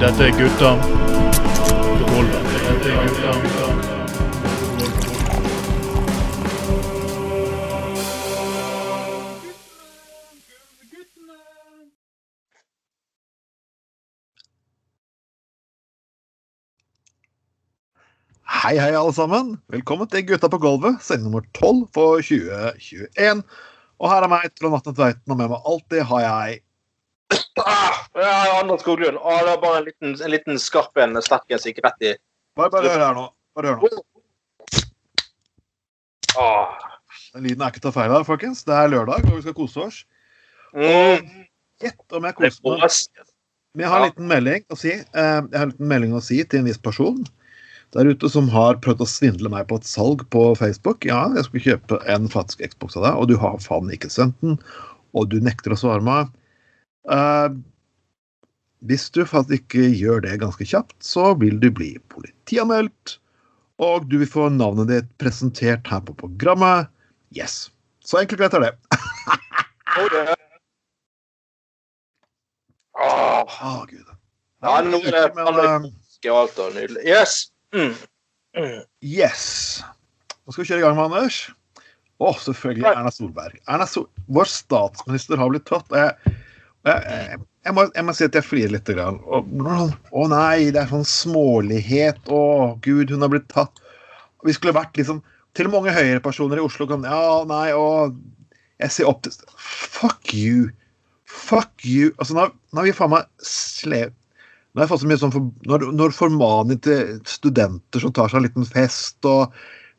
Dette er gutta. Dette er. Hei, hei, alle sammen. Velkommen til Gutta på gulvet, sending nummer 12 for 2021. Og her er meg, Trond Atne Tveiten, og med meg alltid har jeg Ah, ja, Anders Skoglund. Ah, det er bare en liten, en liten skarp en sterkens gikk rett i Bare, bare hør her nå. Bare rør nå. ah. Den lyden er ikke til å feil av, folkens. Det er lørdag, og vi skal kose oss. mm. Gjett om jeg er koser meg. Men jeg har en liten melding å si. Eh, Jeg har en liten melding å si til en viss person der ute som har prøvd å svindle meg på et salg på Facebook. Ja, jeg skulle kjøpe en faktisk Xbox av deg, og du har faen ikke sendt den, og du nekter å svare meg. Eh, hvis du faktisk ikke gjør det ganske kjapt, så vil du bli politianmeldt, og du vil få navnet ditt presentert her på programmet. Yes. Så enkelt og greit er det. Oh, det. Ah. Å, gud. Ja, nå er det og alt og nydelig. Yes! Mm. Mm. Yes. Nå skal vi kjøre i gang med Anders. Å, selvfølgelig Erna Solberg. Erna Sol Vår statsminister har blitt tatt. og Jeg, og jeg, jeg, må, jeg må si at jeg flirer litt. Å nei, det er sånn smålighet. Å gud, hun har blitt tatt. Vi skulle vært liksom Til mange høyrepersoner i Oslo kan Ja, nei, å Jeg ser opp til Fuck you. Fuck you. Altså, nå, nå har vi faen meg slev... Nå har jeg fått så mye sånn for, når, når formaning til studenter som tar seg en liten fest, og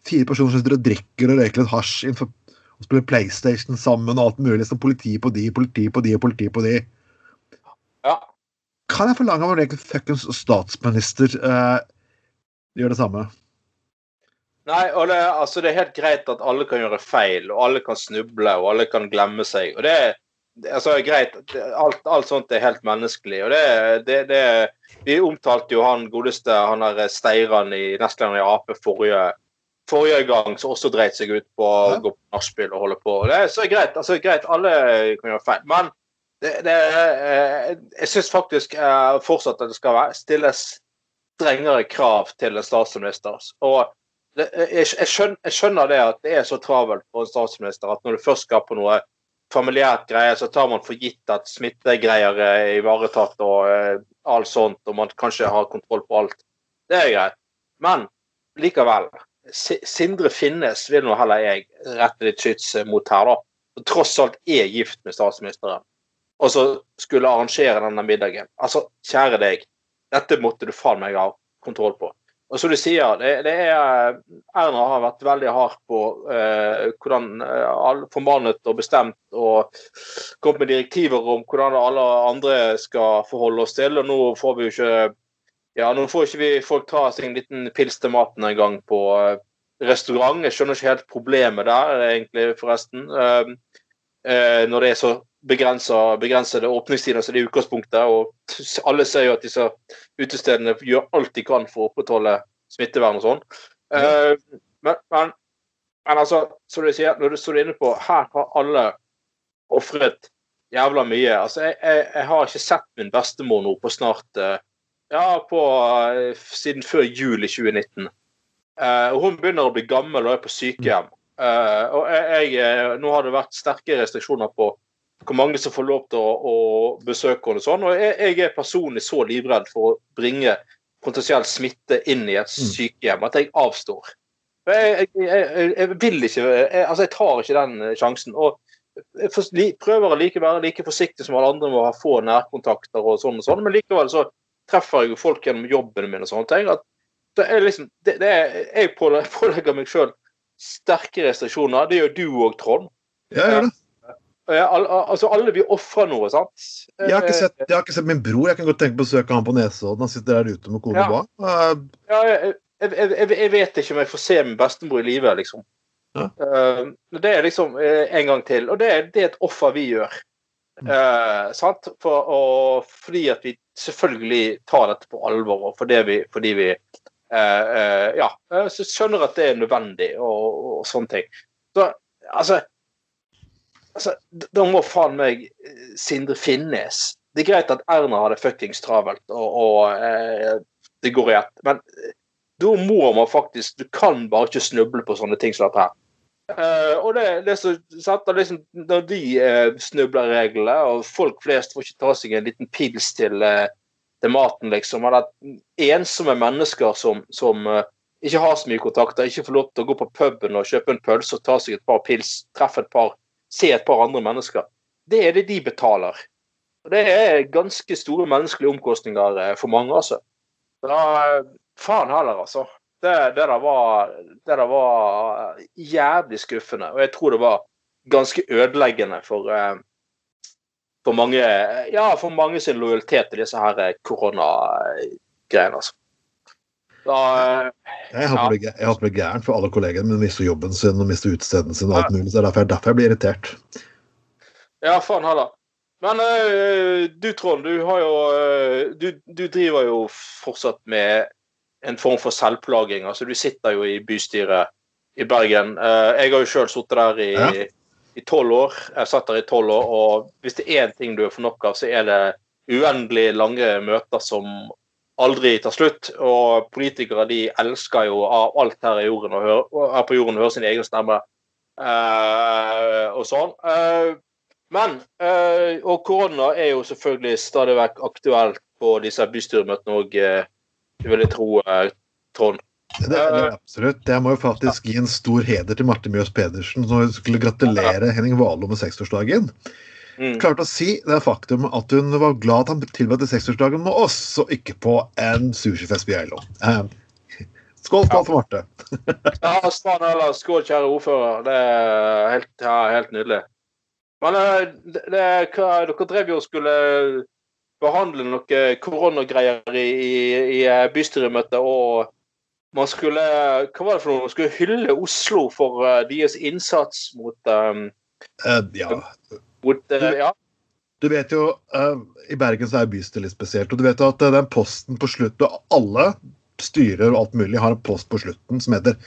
fire personer som sitter og drikker og røyker litt hasj innenfor, og spiller PlayStation sammen og alt mulig, så politi på de, politi på de og politi på de. Ja. Kan jeg forlange av en egen fuckings statsminister eh, gjør det samme? Nei, og det, altså, det er helt greit at alle kan gjøre feil, og alle kan snuble, og alle kan glemme seg. og det er altså, greit, alt, alt sånt er helt menneskelig. og det, det, det Vi omtalte jo han godeste han der Steiran i nestleder i Ap forrige, forrige gang, som også dreit seg ut på å Ja. gå på nachspiel og holde på. Det er så greit. altså greit, Alle kan gjøre feil. Men det, det, eh, jeg syns faktisk eh, fortsatt at det skal være, stilles strengere krav til en statsminister. Og det, jeg, jeg, skjønner, jeg skjønner det at det er så travelt for en statsminister at når du først skal på noe familiært greie, så tar man for gitt at smittegreier er ivaretatt og eh, alt sånt, og man kanskje har kontroll på alt. Det er greit. Men likevel. Si- Sindre Finnes vil nå heller jeg rette litt skyts mot her, da. Og tross alt er gift med statsministeren. Og så skulle arrangere denne middagen. Altså, kjære deg. Dette måtte du faen meg ha kontroll på. Og som du sier, det, det er, Erna har vært veldig hard på eh, hvordan eh, alle formanet og bestemt og kommet med direktiver om hvordan alle andre skal forholde oss til. Og nå får vi jo ikke ja, nå får ikke vi folk ta seg en liten pils til maten en gang på eh, restaurant. Jeg skjønner ikke helt problemet der, egentlig, forresten. Eh, eh, når det er så begrensede åpningstider som det er i utgangspunktet. Og alle ser jo at disse utestedene gjør alt de kan for å opprettholde smittevern og sånn. Mm. men, men, men altså, som du sier, når du står inne på Her har alle ofret jævla mye. Altså, jeg, jeg, jeg har ikke sett min bestemor nå på snart eh, Ja, på eh, siden før juli 2019. Eh, og hun begynner å bli gammel og er på sykehjem. Eh, og jeg, nå har det vært sterke restriksjoner på hvor mange som får lov til å, å besøke henne. og sånn, og jeg, jeg er personlig så livredd for å bringe potensiell smitte inn i et Mm. sykehjem at jeg avstår. Jeg, jeg, jeg, vil ikke Altså, jeg tar ikke den eh, sjansen. og jeg prøver å like, være like forsiktig som alle andre med å få nærkontakter, og sånn og sånn, men likevel så treffer jeg jo folk gjennom jobben min og sånne ting. at det er liksom, det, det er, Jeg pålegger meg sjøl sterke restriksjoner. Det gjør du òg, Trond. Ja, jeg gjør det. Al- al- Altså, alle vil ofre noe, sant? Jeg har, Eh, sett, jeg har ikke sett min bror. Jeg kan godt tenke på å søke han på Nesodden. Han sitter der ute med kone Ja. bak. Eh, Ja, jeg, jeg, jeg, vet ikke om jeg får se min bestemor i live, liksom. Ja. Uh, det er liksom uh, en gang til. Og det, det er et offer vi gjør. Mm. Eh, sant? For, og, fordi at vi selvfølgelig tar dette på alvor, og fordi vi, fordi vi eh, eh, ja, eh, skjønner at det er nødvendig, og, og sånne ting. Så altså, altså Da må faen meg eh, Sindre Finnes Det er greit at Erna hadde fuckings travelt, og, og eh, det går i ett, men da må man faktisk Du kan bare ikke snuble på sånne ting som dette her. Eh, og det, det som setter liksom, Når de uh, snubler reglene, og folk flest får ikke ta seg en liten pils til, uh, til maten, liksom, eller ensomme mennesker som, som ikke har så mye kontakter, ikke får lov til å gå på puben og kjøpe en pølse og ta seg et par pils, treffe et par, se et par andre mennesker, det er det de betaler. Og Det er ganske store menneskelige omkostninger for mange, altså. Da, faen heller, altså. Det, det, der var, det der var jævlig skuffende. Og jeg tror det var ganske ødeleggende for, eh, for mange Ja, for mange sin lojalitet til disse her eh, koronagreiene, altså. Da, eh, Jeg håper, håper det er gærent for alle kollegene, men mister jobben sin og mister utestedet sin. og alt mulig. Så det er derfor, jeg blir irritert. Ja, faen heller. Men øh, du Trond, du har jo øh, du, du driver jo fortsatt med en form for selvplaging. Altså, du sitter jo i bystyret i Bergen. Uh, jeg har jo sjøl sittet der i i tolv år. Jeg satt der i tolv år, og hvis det er én ting du er for nok av, så er det uendelig lange møter som aldri tar slutt. Og politikere de elsker jo av alt her, i jorden, høre, her på jorden å høre sin egen stemme. Uh, og sånn. Uh, men uh, Og korona er jo selvfølgelig stadig vekk aktuelt på disse bystyremøtene òg, vil jeg tro, Trond. Det, det er absolutt. Jeg må jo faktisk gi en stor heder til Marte Mjøs Pedersen, som skulle gratulere Henning Valo med seksårsdagen. Mm. Klarte å si det faktum at hun var glad at han tilbød seksårsdagen med oss, og ikke på en sushifest på Geilo. Eh, skål, skål for Marte. Ja, eller skål, kjære ordfører. Det er helt, ja, helt nydelig. Men eh, det, det, hva, dere drev jo og skulle behandle noe koronagreier i, i, i eh, bystyremøtet, og man skulle Hva var det for noe? Man skulle hylle Oslo for uh, deres innsats mot um, uh, ja. mot, uh, ja. Du vet jo, I Bergen så er bystyret litt spesielt. og du vet jo at den posten på slutten Alle styrer og alt mulig har en post på slutten som heter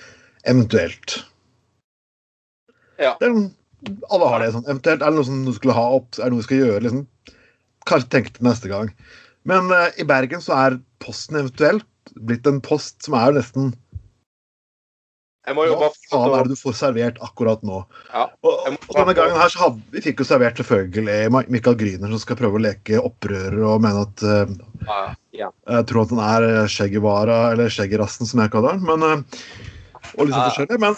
'eventuelt'. Ja. Sånn- alle har det sånn. Eventuelt er det noe som du skulle ha opp, er det noe du skal gjøre. liksom, Kanskje tenke til neste gang. Men uh, i Bergen så er posten eventuelt blitt en post som er jo nesten Jeg må jo Hva faen er det du får servert akkurat nå? Ja, Og, og denne gangen her så hadde vi fikk jo servert selvfølgelig Michael Gryner som skal prøve å leke opprører og mene at uh, ja. Jeg tror at han er eh, Skjeggevara, eller Skjeggerassen, som jeg kaller han. Men, eh, og litt sånn Ja. forskjellig. Men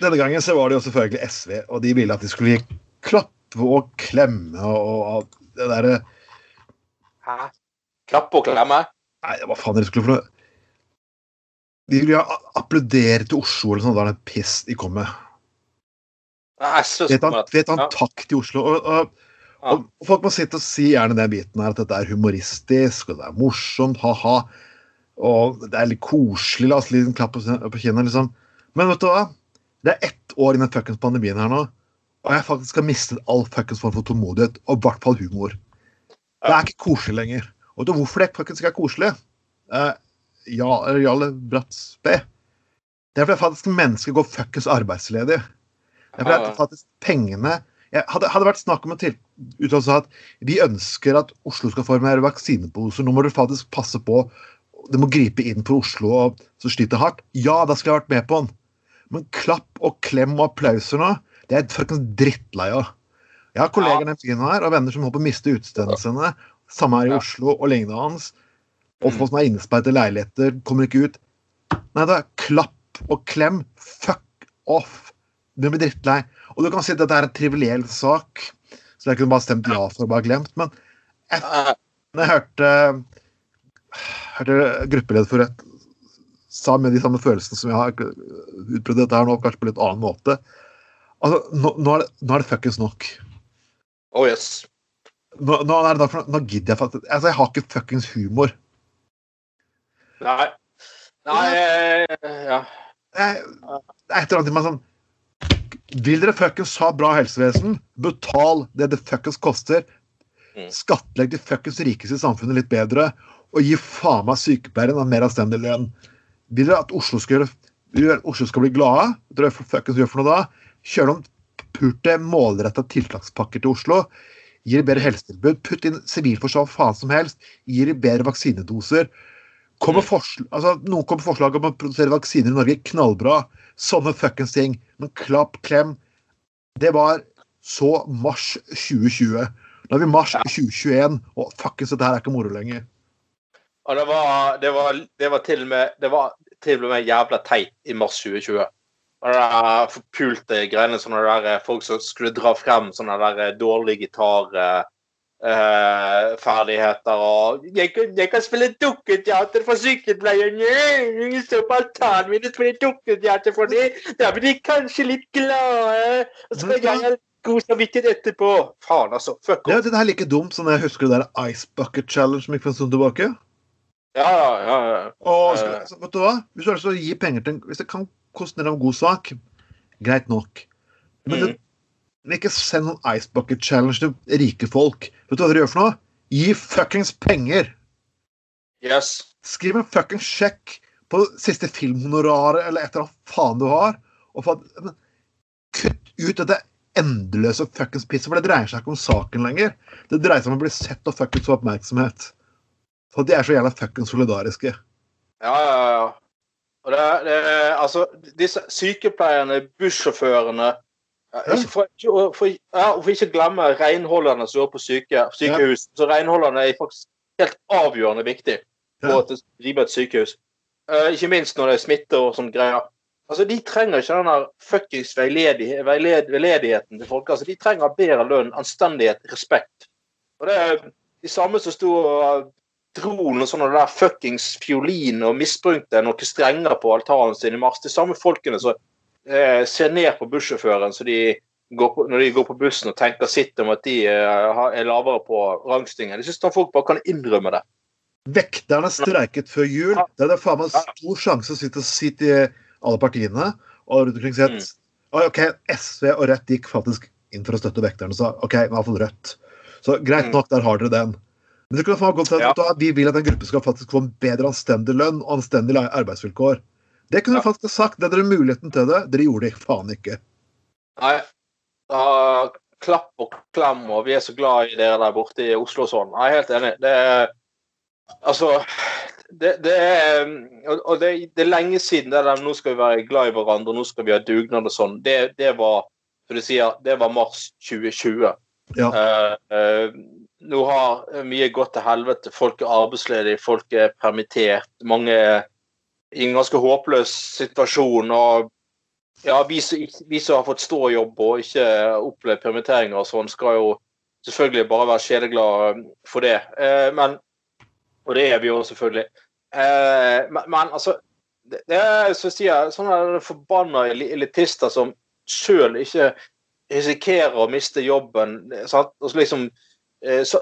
denne gangen så var det jo selvfølgelig SV, og de ville at de skulle gi klappe og klemme og, og det derre Hæ? Klapp og klemme? Nei, hva faen er det skulle for noe De ville ja applaudere til Oslo eller sånn. Det er det piss de kom med. Vet han, vet han Ja. takk til Oslo? Og, og, og, og folk må sitte og si gjerne den biten her, at dette er humoristisk, og det er morsomt, ha-ha. Og det er litt koselig, la oss en klapp på, på kinnet, liksom. Men vet du hva? Det er ett år i den fuckings pandemien her nå, og jeg faktisk har mistet all fuckings form for tålmodighet, og i hvert fall humor. Det er ikke koselig lenger. Og det, hvorfor det faktisk ikke er koselig? Eh, ja, Jarle Bratspe. Det er fordi faktisk mennesker går fuckings arbeidsledig. Det er fordi at faktisk pengene jeg, hadde, hadde vært snakk om en uttalelse at vi ønsker at Oslo skal få mer vaksineposer. Nå må du faktisk passe på. Det må gripe inn for Oslo og, som sliter hardt. Ja, da skulle jeg vært med på den. Men klapp og klem og applauser nå, det er jeg fuckings drittlei av. Jeg har kolleger den byen her og venner som håper å miste utestedene sine. Samme her i. Oslo og lignende hans. Og Mm. folk som er innesperret i leiligheter, kommer ikke ut. Nei, er klapp og klem. Fuck off. Du blir drittlei. Og du kan si at dette er en triviell sak, så jeg kunne bare stemt ja for og bare glemt. Men når jeg hørte, hørte gruppeleder for Rødt sa med de samme følelsene som jeg har utprøvd dette her nå, kanskje på litt annen måte Altså, nå, nå, er, det, nå er det fuckings nok. Oh yes. Nå, nå, er det for, nå gidder jeg faktisk Altså, jeg har ikke fuckings humor. Nei. Nei Ja. Det er et eller annet i meg sånn Vil dere fuckings ha bra helsevesen? Betal det det fuckings koster. Mm. Skattlegg de fuckings rikeste i samfunnet litt bedre. Og gi faen meg sykepleieren en mer anstendig lønn. Vil dere at Oslo skal, gjøre, Oslo skal bli glade? Dere fuckings gjør for noe da? Kjøre noen purte målretta tiltakspakker til Oslo. Gir bedre helsetilbud. Putt inn sivilforsvar faen som helst. Gir bedre vaksinedoser. Kommer Mm. altså, noen kommer forslag om å produsere vaksiner i Norge. Knallbra. Sånne fuckings ting. Men klapp, klem. Det var så mars 2020. Nå er vi mars 2021, og fuckings dette her er ikke moro lenger. Og det var, det var, det var til og med det var til og med jævla teit i mars 2020. Og forpulte greiene sånne der eh, folk som skulle dra frem sånne der eh, dårlige gitarferdigheter og jeg kan, 'Jeg kan spille dukketeater for sykepleieren!' 'Så på altanen min og spiller dukketeater for dem! Da blir de kanskje litt glade! Og så kan jeg god samvittighet etterpå! Faen, altså. Fuck off. off. det er like dumt som jeg husker det der Ice Bucket Challenge som gikk for en stund tilbake. Ja, ja, ja. ja. Og skal, Eh. altså, vet du hva? Hvis du har lyst til å gi penger til en, Hvis det kan koste det en god sak, greit nok. Men, Mm. men ikke send noen Ice Bucket Challenge til rike folk. Vet du hva dere gjør for noe? Gi fuckings penger! Yes. Skriv en fuckings sjekk på siste filmhonoraret eller et eller annet faen du har. Og for, kutt ut dette endeløse fuckings pisset, for det dreier seg ikke om saken lenger. Det dreier seg om å bli sett og fuckings få oppmerksomhet. For de er så jævla fuckings solidariske. Ja, ja, ja. Og det, er- det, er- altså, disse sykepleierne, bussjåførene ja, for, for, ja, for ikke glemme renholderne som er på syke, sykehus. Så renholderne er faktisk helt avgjørende viktig for at det skal drive et sykehus. Uh, ikke minst når det er smitte og sånne greier. Altså, De trenger ikke den fuckings veiledi, veiled, veiledigheten til folk. Altså, De trenger bedre lønn, anstendighet, respekt. Og det er de samme som sto og dro noen sånne der fuckings fiolin og misbrukte noen strenger på altanen sin i mars. De samme folkene som eh, ser ned på bussjåføren så de går på, når de går på bussen og tenker sitt om at de eh, er lavere på rangstingen. Jeg syns folk bare kan innrømme det. Vekterne streiket før jul. Det er det faen meg stor sjanse å sitte, sitte i alle partiene. Og rundt omkring sett Mm. OK, SV og Rødt gikk faktisk inn for å støtte vekterne og sa OK, hvert fall Rødt. Så greit Mm. nok, der har dere den. Men det kunne faen godt du hva, vi vil at den gruppen skal faktisk få en bedre anstendig lønn og anstendige arbeidsvilkår. Det kunne dere faktisk sagt. Det er dere muligheten til det. Dere gjorde det faen ikke. Nei. Uh, klapp og klem, og vi er så glad i dere der borte i Oslo og sånn. Jeg er helt enig. Det er Altså det, det er Og, det, det er lenge siden det der nå skal vi være glad i hverandre, nå skal vi ha dugnad og sånn. Det, det var som du sier, det var mars 2020. Ja. Uh, eh, nå har mye gått til helvete. Folk er arbeidsledige, folk er permittert. Mange er i en ganske håpløs situasjon. og ja, vi vi som har fått stå jobb og ikke opplevd permitteringer og sånn, skal jo selvfølgelig bare være sjeleglade for det. Eh, men, og det er vi jo selvfølgelig. Eh, men, men altså det, det er så sier, sånne forbanna elitister som sjøl ikke risikerer å miste jobben. Sant? Og så liksom, eh,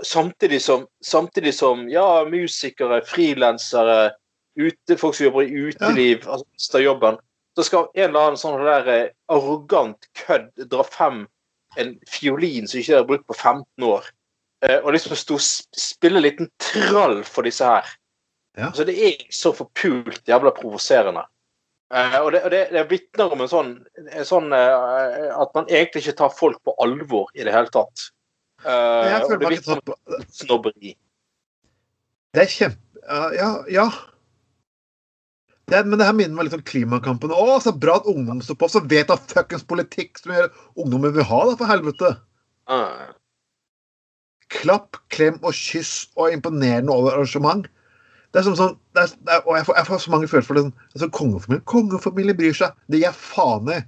samtidig, som, samtidig som ja, musikere, frilansere, ute, folk som jobber i uteliv, altså mister jobben så skal en eller annen sånn der eh, arrogant kødd dra frem en fiolin som ikke er brukt på 15 år, eh, og liksom stå og spille en liten trall for disse her. Ja. Altså, det er så forpult jævla provoserende. Eh, og det, og det, det vitner om en sånn, en sånn eh, at man egentlig ikke tar folk på alvor i det hele tatt. Eh, Jeg føler det meg tatt på snobberi. Det er kjempe... Ja, ja. Det, er- men det her minner meg litt om klimakampen. Å, så bra at ungdom står på, så vet at fuckings politikk som gjør ungdommen vil ha, da, for helvete. Uh. Klapp, klem og kyss og imponerende over arrangement. Det er som sånn, det er, det er, og jeg får, jeg får så mange følelser for det. sånn, Altså, kongefamilien Kongefamilien bryr seg. Det gir jeg faen i.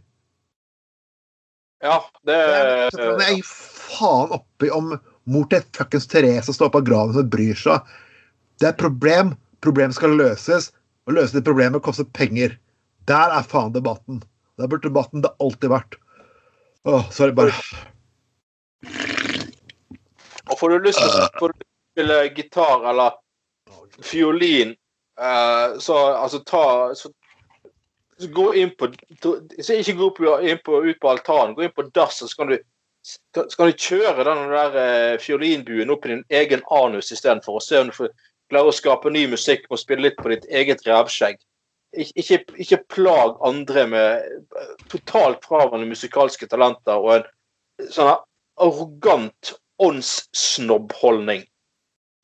ja, det Jeg, jeg gir faen oppi om mor til fuckings Therese står på graven og bryr seg. Det er et problem. Problemet skal løses. Å løse det problemet koster penger. Der er faen debatten. Der burde debatten det alltid vært. Åh, sorry, bare Og får du lyst til å får du lyst til å spille gitar eller fiolin, eh, så altså ta så, så Gå inn på så Ikke gå på, inn på, ut på altanen, gå inn på dass, og så kan du skal, skal du kjøre den der eh, fiolinbuen opp i din egen anus istedenfor, og se om du får klare å skape ny musikk og spille litt på ditt eget rævskjegg. Ik ikke, ikke plag andre med eh, totalt fraværende musikalske talenter og en sånn arrogant åndssnobbholdning.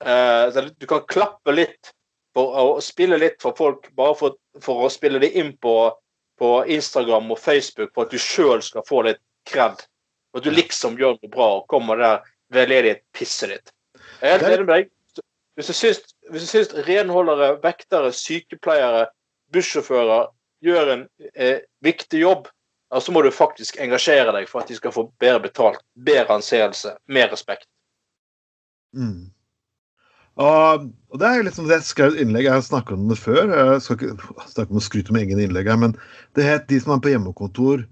Eh, du kan klappe litt for å spille litt for folk, bare for, for å spille det inn på, på Instagram og Facebook for at du sjøl skal få litt kred. At du liksom gjør noe bra og kommer der veldedighet-pisset ditt. Jeg er helt enig med deg. Hvis du syns, hvis du syns renholdere, vektere, sykepleiere, bussjåfører gjør en eh, viktig jobb, ja, så må du faktisk engasjere deg for at de skal få bedre betalt, bedre anseelse, mer respekt. Mm. Og, og, det er liksom det jeg skrev et innlegg, jeg har snakket om det før. Jeg skal ikke snakke om å skryte med egen innlegg her, men det het de som er på hjemmekontor.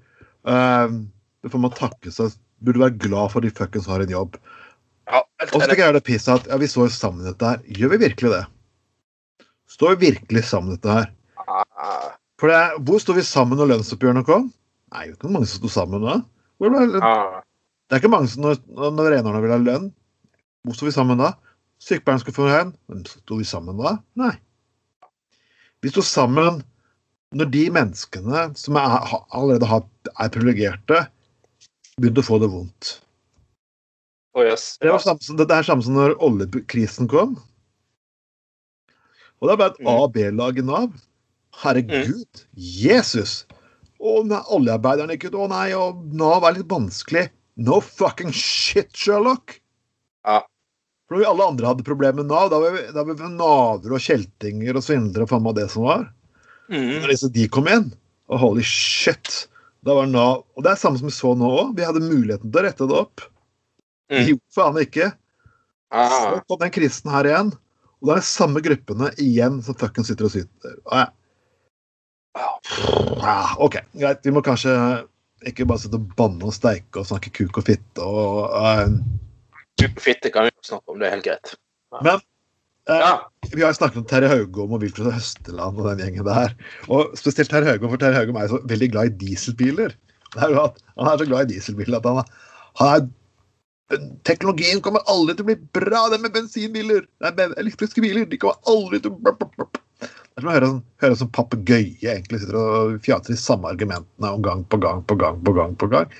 Uh, får man takke seg Burde være glad for de fuckings har en jobb. Ja, og så jeg det pisset at ja, vi står sammen i dette her. Gjør vi virkelig det? Står vi virkelig sammen i dette her? Ah. For det er, Hvor står vi sammen når lønnsoppgjørene kom? Nei, det er ikke mange som sto sammen da. Hvor ble, det det er ikke mange som når, når renerne vil ha lønn. Hvor står vi sammen da? Sykepleieren skulle få lønn. Men sto vi sammen da? Nei. Vi sto sammen når de menneskene som er, allerede har, er privilegerte, begynte å få det vondt. Oh, yes. Det, var samme, som- det er samme som når oljekrisen kom. Og det er bare et Mm. A- og B-lag i Nav. Herregud. Jesus! Å nei, oljearbeiderne gikk ut. Å nei, og Nav er litt vanskelig. No fucking shit, Sherlock! Ja. For når vi alle andre hadde problemer med Nav, da var vi, da var vi naver og kjeltinger og svindlere og faen meg det som var. Mm. Når de kom inn, og holy shit, da var Nav Og det er samme som vi så nå òg. Vi hadde muligheten til å rette det opp. Mm. gjorde faen ikke. Så Ah. kom den krisen her igjen. Og det er de samme gruppene igjen som fucken sitter og syter. Ah, Ja, OK, greit. Vi må kanskje ikke bare sitte og banne og steike og snakke kuk og fitte og uh, Kuk og fitte kan vi snakke om, det er helt greit. Men eh, Ja. vi har snakket om Terje Haugom og Wilfred Høsteland og den gjengen der. Og spesielt Terje Haugom, for Terje Haugom er så veldig glad i dieselbiler. Det er jo at Han er så glad i dieselbiler at han, han er Teknologien kommer aldri til å bli bra, det med bensinbiler! Nei, ben, elektriske biler de kommer aldri til å Det er som å høre, sånn- høre som papegøye egentlig sitter og fjater de samme argumentene om gang på gang på gang på gang. på gang.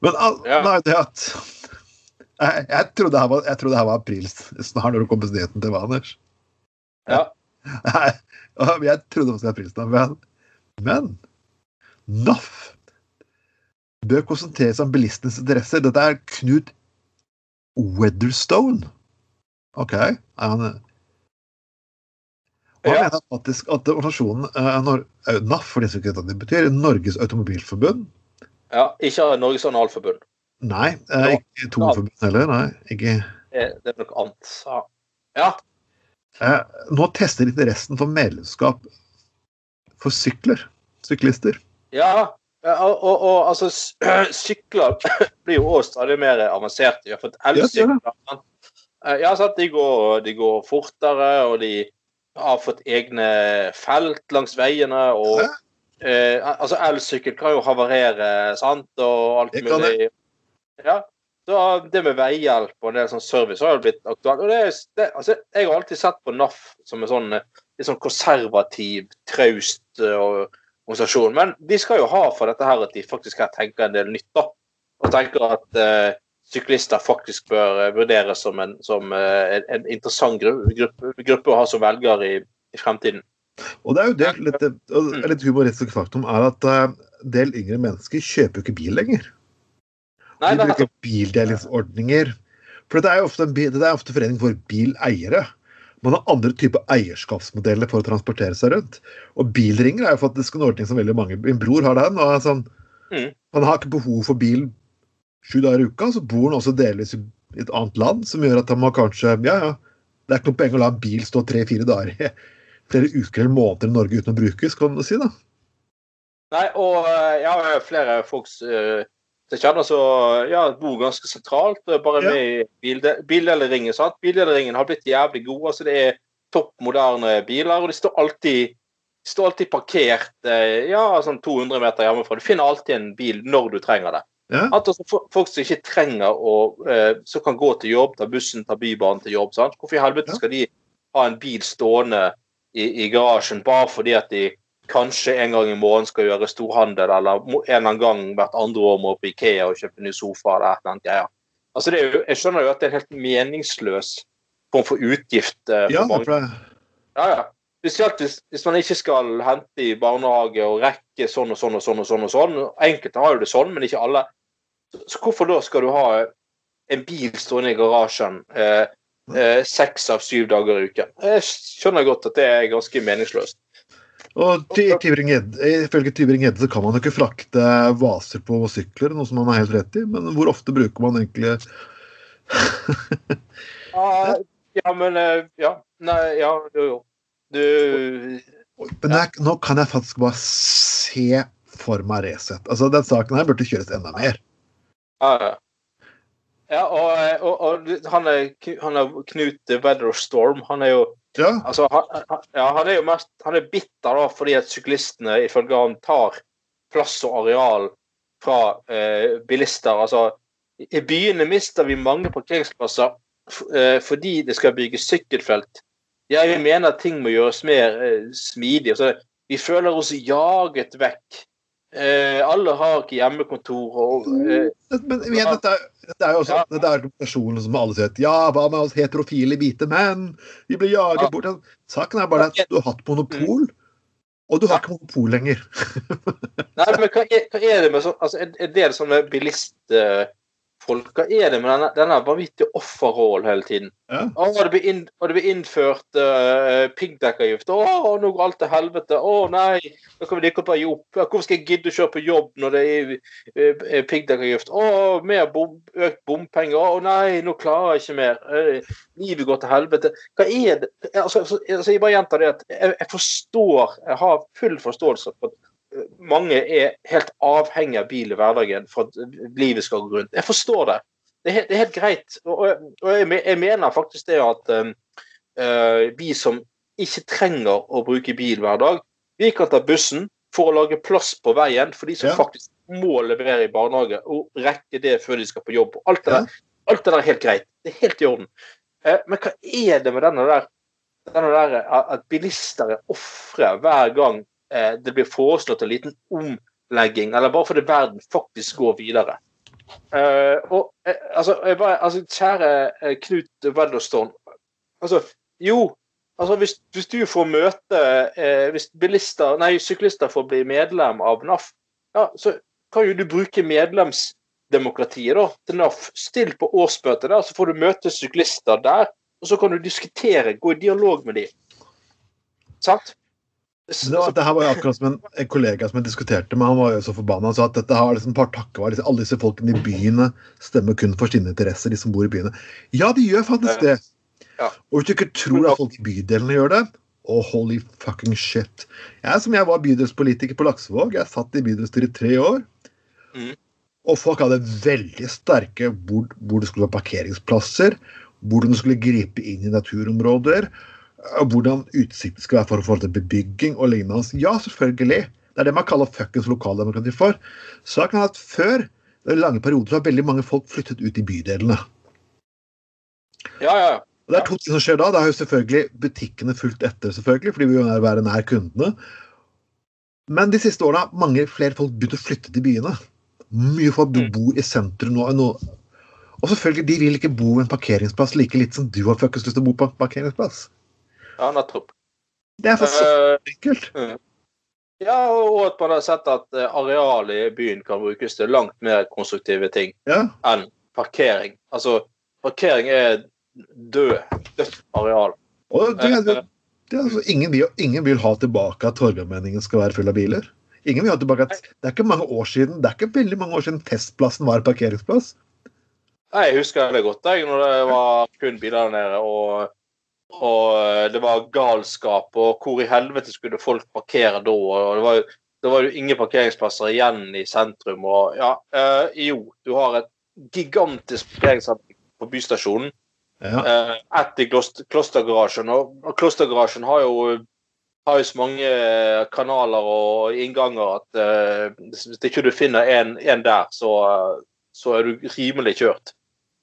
Men Ja. nei, det at jeg, jeg trodde her var, jeg trodde her var april snart når det kom på nyheten til meg, Anders. Ja. Nei, jeg trodde det var april snart, men, men NAF bør konsentrere seg om bilistenes interesser. Dette er Knut Weatherstone. OK. Er han og han Ja. mener faktisk at organisasjonen eh, eh, NAF, for de som ikke vet hva det betyr, Norges Automobilforbund ja. Ikke Norges Analforbund. Nei, eh, ikke Toforbund heller. Nei, ikke Det det er noe annet. Ja. ja. eh, Nå tester interessen for medlemskap for sykler. Syklister. Ja, ja, og, og, og altså Sykler blir jo også stadig mer avanserte. Ja, elsykler. Eh, Ja, sant? De, går, de går fortere, og de har fått egne felt langs veiene. og eh, altså Elsykkel kan jo havarere, sant, og alt mulig. Ja, så det med veihjelp og en del sånn service har jo blitt aktuelt. og det, det, altså, Jeg har alltid sett på NAF som en sånn, eh, litt sånn konservativ, traust eh, organisasjon. Men de skal jo ha for dette her at de faktisk her tenker en del nytt. da, Og tenker at eh, syklister faktisk bør eh, vurderes som en, som, eh, en, en interessant gruppe, gruppe å ha som velger i, i fremtiden. Og det er jo det litt, Mm. litt humoristisk faktum er at eh, en del yngre mennesker kjøper jo ikke bil lenger. Nei, De er bruker bildelingsordninger. For det er jo ofte, en, det er ofte forening for bileiere. Man har andre typer eierskapsmodeller for å transportere seg rundt. Og bilringer er jo faktisk en ordning som veldig mange Min bror har den. og sånn, Mm. Han har ikke behov for bil sju dager i uka, så bor han også delvis i et annet land, som gjør at han må kanskje Ja, ja. Det er ikke noe poeng å la en bil stå tre-fire dager i flere uker eller måneder i Norge uten å brukes, kan du si. da. Nei, og eh, jeg har flere folks eh, kjenner som ja, bor ganske sentralt, eh, bare Ja. med i bilde, bildeleringen. sant? Bildeleringen har blitt jævlig god. altså Det er topp moderne biler, og de står alltid, de står alltid parkert eh, ja, sånn 200 meter hjemmefra. Du finner alltid en bil når du trenger det. Ja. At altså, Folk som ikke trenger å så kan gå til jobb, ta bussen, ta bybanen til jobb. sant? Hvorfor i helvete Ja. skal de ha en bil stående i, i garasjen bare fordi at de kanskje en gang i morgen skal gjøre storhandel, eller en eller annen gang hvert andre år må på Ikea og kjøpe ny sofa eller et eller annet greier. Altså, det jo, jeg skjønner jo at det er en helt meningsløs form for utgift. eh, for Ja, mange. Ja, ja. Spesielt hvis, hvis man ikke skal hente i barnehage og rekke sånn og sånn og sånn. og sånn og sånn. Enkelte har jo det sånn, men ikke alle. Så, så hvorfor da skal du ha en bil stående i garasjen eh, eh, seks av syv dager i uken? Jeg skjønner godt at det er ganske meningsløst. Og ifølge Tybring-Gjedde så kan man jo ikke frakte vaser på sykler, noe som man har helt rett i. Men hvor ofte bruker man egentlig Ja, ja men eh, Ja. Nei, ja, jo, jo. Du Men jeg, nå kan jeg faktisk bare se for meg Resett. Altså, Den saken her burde kjøres enda mer. Ja, ja. ja og, og, og han, er, han er Knut Weatherstorm. Han er jo Ja, altså, han, ja, han er jo mest Han er bitter da fordi at syklistene ifølge han tar plass og areal fra eh, bilister. Altså, i byene mister vi mange parkeringsplasser eh, fordi det skal bygges sykkelfelt. Jeg mener ting må gjøres mer eh, smidig. Altså, vi føler oss jaget vekk. Eh, alle har ikke hjemmekontor. og eh, men igjen, dette, er- dette er jo også Ja. dette er argumentasjonen som alle sier ja, hva med oss heterofile hvite menn? Vi blir jaget Ja. bort. Saken er bare at du har hatt monopol, og du har ikke monopol lenger. Nei, men hva er, hva er det med sånn altså, en del sånne bilistfolk Hva er det med denne, denne vanvittige offerrollen hele tiden? Ja. Å, det blir, inn, det blir innført uh, piggdekkavgift. Å, nå går alt til helvete. Å nei, nå kan vi like godt bare gi opp. Hvorfor skal jeg gidde å kjøre på jobb når det er uh, piggdekkavgift? Å, mer bom, økt bompenger. Å nei, nå klarer jeg ikke mer. Uh, livet går til helvete. Hva er det? Altså, altså, altså, jeg bare gjentar det at jeg, jeg forstår, jeg har full forståelse for eh, mange er helt avhengig av bil i hverdagen for at livet skal gå rundt. Jeg forstår det. Det er helt, det er helt greit. Og, og, jeg, jeg mener faktisk det at eh, vi som ikke trenger å bruke bil hver dag, vi kan ta bussen for å lage plass på veien for de som Ja. faktisk må levere i barnehage og rekke det før de skal på jobb. Alt det, Ja. der, alt det der er helt greit. Det er helt i orden. Uh, men hva er det med denne der, denne der at bilister er ofre hver gang eh, det blir foreslått en liten omlegging, eller bare fordi verden faktisk går videre? Eh, og eh, altså, bare, altså, Kjære eh, Knut Wedderstone. Altså, jo, altså hvis, hvis du får møte eh, Hvis bilister, nei, syklister får bli medlem av NAF, ja, så kan jo du bruke medlemsdemokratiet da, til NAF. Still på årsmøtet der, så får du møte syklister der. Og så kan du diskutere, gå i dialog med dem. Sant? Det, var, det her var jo akkurat som en, en kollega som jeg diskuterte med, han var jo så forbanna. Han sa at dette har liksom par takkevarer, liksom, Alle disse folkene i byene stemmer kun for sine interesser, de som bor i byene. Ja, de gjør faktisk det. Ja. Og hvis du ikke tror at folk i bydelene gjør det Oh, holy fucking shit. Jeg som jeg var bydelspolitiker på Laksevåg, jeg satt i bydelsstyret i tre år. Mm. Og folk hadde veldig sterke hvor, hvor det skulle være parkeringsplasser, hvordan du skulle gripe inn i naturområder, hvordan utsikten skal være for forhold til bebygging og lignende. Ja, selvfølgelig. Det er det man kaller fuckings lokaldemokrati for. Saken er at før i lange perioder så har veldig mange folk flyttet ut i bydelene. Ja, ja, ja. Og Det er to ting som skjer da. Da har jo selvfølgelig butikkene fulgt etter, selvfølgelig, fordi vi vil være nær kundene. Men de siste årene har mange flere folk begynt å flytte til byene. Mye folk Mm. bor i sentrum nå. nå. Og selvfølgelig, de vil ikke bo ved en parkeringsplass like litt som du har fuckings lyst til å bo på en parkeringsplass. Ja nettopp. Det er så Eh, enkelt. ja, og at man har sett at eh, arealet i byen kan brukes til langt mer konstruktive ting Ja. enn parkering. Altså, parkering er død, dødt areal. Og det, Eh, det, det er altså, ingen, vil, ingen vil ha tilbake at Torgallmenningen skal være full av biler. Ingen vil ha tilbake at Det er ikke mange år siden Det er ikke veldig mange år siden Testplassen var parkeringsplass. Nei, Jeg husker det godt jeg, når det var kun biler der nede. Og, og det var galskap. Og hvor i helvete skulle folk parkere da? Og det var, jo- det var jo ingen parkeringsplasser igjen i sentrum. Og ja, eh, jo, du har et gigantisk parkeringsanlegg på bystasjonen. Ja. Eh, ett i kloster, Klostergarasjen. Og, og Klostergarasjen har jo, har jo så mange kanaler og innganger at eh, hvis ikke du finner en, en der, så, så er du rimelig kjørt.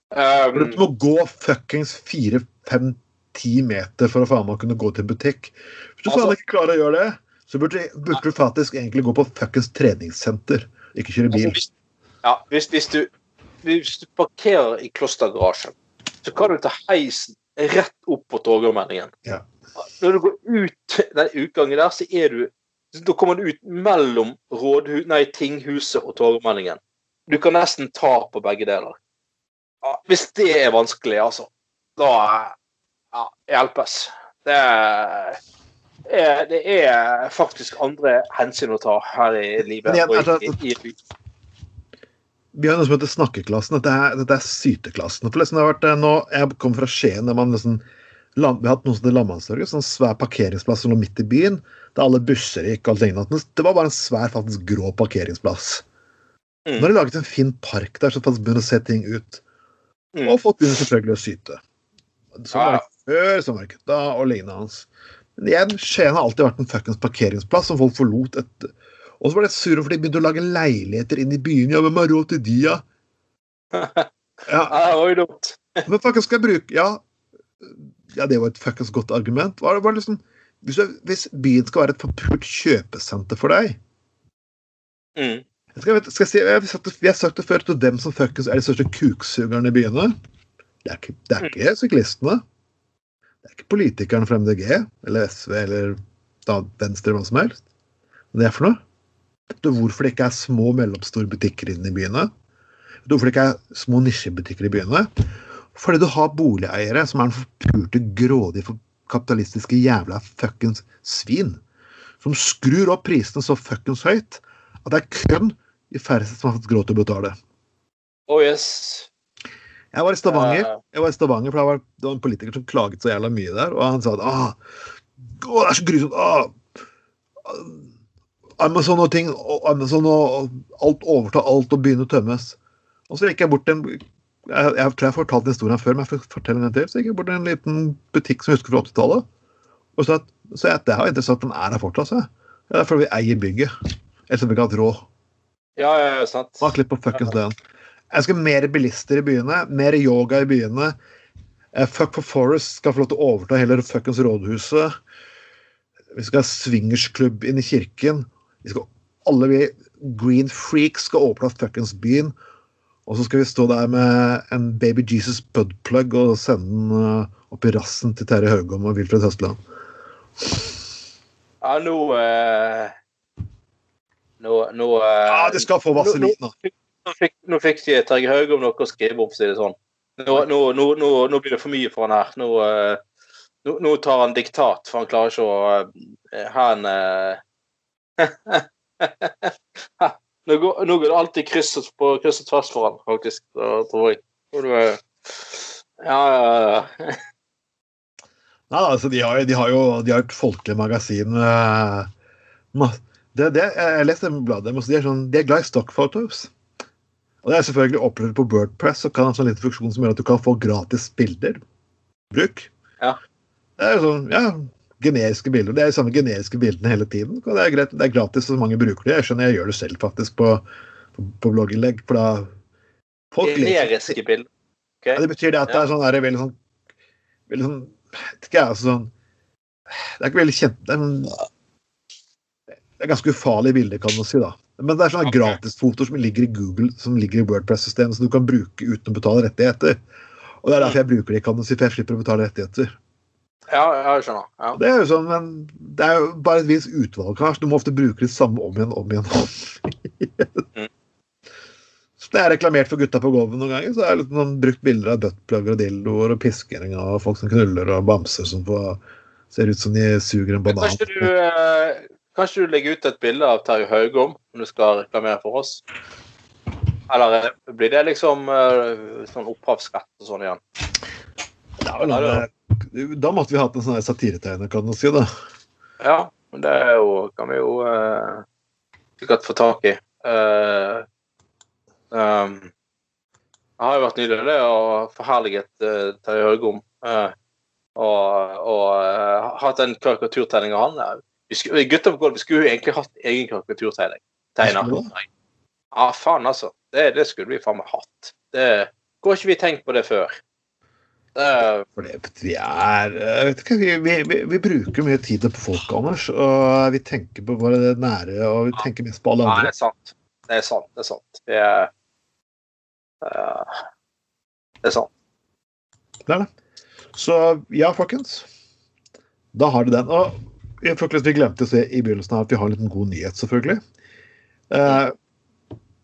Um, Du må gå fuckings fire, fem, ti meter for å faen meg kunne gå til butikk. Hvis du faen Altså- ikke klarer å gjøre det, så burde, burde du faktisk egentlig gå på fuckings treningssenter, ikke kjøre altså, bil. hvis, ja, hvis, hvis, du, hvis du parkerer i klostergarasjen, så kan du ta heisen rett opp på Torgallmenningen. Ja. Når du går ut den utgangen der, så er du Da kommer du ut mellom rådhus, nei, tinghuset og Torgallmenningen. Du kan nesten ta på begge deler. Ja, hvis det er vanskelig, altså, da ja, hjelpes. Det er, det er faktisk andre hensyn å ta her i livet. Og altså, i, i, i, Vi har noe som heter snakkeklassen. Dette er, dette er syteklassen. For liksom det har vært, eh, nå, jeg kom fra Skien, der man liksom lam- Vi har hatt noe som heter Landmannstorget. Sånn svær parkeringsplass som lå midt i byen. Der alle busser gikk. og alt lignende. Det var bare en svær, faktisk grå parkeringsplass. Mm. Nå har de laget en fin park der, så faktisk begynner å se ting ut. Mm. Og folk begynner selvfølgelig å syte. Sånn var det ikke før, sånn var det ikke da, og lignende hans. Men igjen, Skien har alltid vært en fuckings parkeringsplass som folk forlot etter. Og så var det sure for de begynte å lage leiligheter inn i byen. Ja, hvem har råd til de, ja? Ja, var men fuckings skal jeg bruke Ja, ja det var et fuckings godt argument. Var det bare liksom hvis, du, hvis byen skal være et forpult kjøpesenter for deg Mm. skal jeg, skal jeg si, jeg, Vi har sagt det før til dem som fuckings er de største kuksugerne i byene. Det er ikke, det er ikke syklistene. Det er ikke politikerne fra MDG eller SV eller da, Venstre eller hva som helst. Men det er for noe. Vet du hvorfor det ikke er små og mellomstore butikker inne i byene? Vet du hvorfor det ikke er små nisjebutikker i byene? Fordi du har boligeiere som er den forpurte, grådige, for- kapitalistiske jævla fuckings svin. Som skrur opp prisene så fuckings høyt at det er kun de færreste som har fått råd til å betale. Oh yes. Jeg var i Stavanger, jeg var i Stavanger, for det var, det var en politiker som klaget så jævla mye der, og han sa at ah, å, det er så grusomt ah, ah, Amazon og ting, og Amazon og og alt overtar alt og begynner å tømmes. Og så gikk jeg bort til en jeg, jeg tror jeg har fortalt den historien før, men jeg får fortelle den til. Så gikk jeg bort til en liten butikk som jeg husker fra 80-tallet, og sa at, så at det har interessant at den er her fortsatt. sa det er fordi vi eier bygget. Ellers hadde vi ikke hatt råd. Ja, ja, ja, sant. Smak litt på fuckings den. Jeg skal ha mer bilister i byene, mer yoga i byene. Eh, Fuck for Forest skal få lov til å overta hele fuckings rådhuset. Vi skal ha swingersklubb inn i kirken. Vi skal, alle vi green freaks skal overta fuckings byen. Og så skal vi stå der med en Baby Jesus budplug og sende den eh, opp i rassen til Terje Haugom og Wilfred Høstland. Ja, nå eh, Nå, nå Ja, de skal få vaselin, da. Fikk, nå fikk de Terje Haugom noe å skrive om, for å si det sånn. Nå, nå, nå, nå, blir det for mye for han her. Eh, nå, nå tar han diktat, for han klarer ikke å eh, ha en eh, nå, går, det alltid kryss og- tvers for han, faktisk. Tror jeg. Ja, ja, ja. Nei, altså, de har, de har jo de har et folkelig magasin. eh, Det, det, jeg leste bladet deres, de er, sånn, de er glad i stock photos. Og det er selvfølgelig opplevd på Wordpress, og kan ha en sånn liten funksjon som gjør at du kan få gratis bilder. Bruk. Ja. Det er jo sånn, ja, generiske bilder. Det er de samme generiske bildene hele tiden. Og det er greit, det er gratis, og så mange bruker det. Jeg skjønner, jeg gjør det selv faktisk på, på, på blogginnlegg, for da folk Generiske bilder. Okay. ja, det betyr det at det er sånn der, veldig sånn Veldig sånn ikke jeg, altså sånn Det er ikke veldig kjent Det er, sånn, det er ganske ufarlige bilder, kan man si. da. Men det er sånne okay. gratisfotoer som ligger i Google, som ligger i Wordpress-systemet, som du kan bruke uten å betale rettigheter. Og Det er derfor jeg bruker det, kan du si, for jeg slipper å betale rettigheter. Ja, jeg skjønner. Ja. Det er jo sånn, men det er jo bare et visst utvalg, kanskje. Du må ofte bruke det samme om igjen, om igjen. Mm. Så det er reklamert for gutta på gulvet noen ganger. Så er det litt sånn brukt bilder av buttplugger og dildoer og piskering av folk som knuller og bamser som får, ser ut som de suger en banan. Kanskje du, eh, kanskje du legger ut et bilde av Terje Haugom når du skal reklamere for oss? Eller eh, blir det liksom eh, sånn opphavsrett og sånn igjen? Da, vel Da måtte vi hatt en sånn satiretegner, kan du si. da. Ja, men det jo, kan vi jo eh, sikkert få tak i. Uh, um, jeg har jo vært nydelig det og forherliget uh, Terje Haugom. Uh, og og eh, hatt en karikaturtegning av han. Eh, Vi skulle, gutta på gulvet vi skulle jo egentlig hatt egen karikaturtegning. Ja, faen, altså. Det, det skulle vi faen meg hatt. Det, har ikke vi tenkt på det før? Uh, For det, vi er vet ikke, vi, vi, vi, vi bruker mye tid på folk, Anders. Og vi tenker på våre nære, og vi tenker mest på alle andre. Nei, det er sant. Det er sant. Det er sant. Det er, uh, det er sant. Det er det. Så ja, folkens. Da har du den. Og folkens, vi glemte å se i begynnelsen her at vi har en liten god nyhet, selvfølgelig. Uh,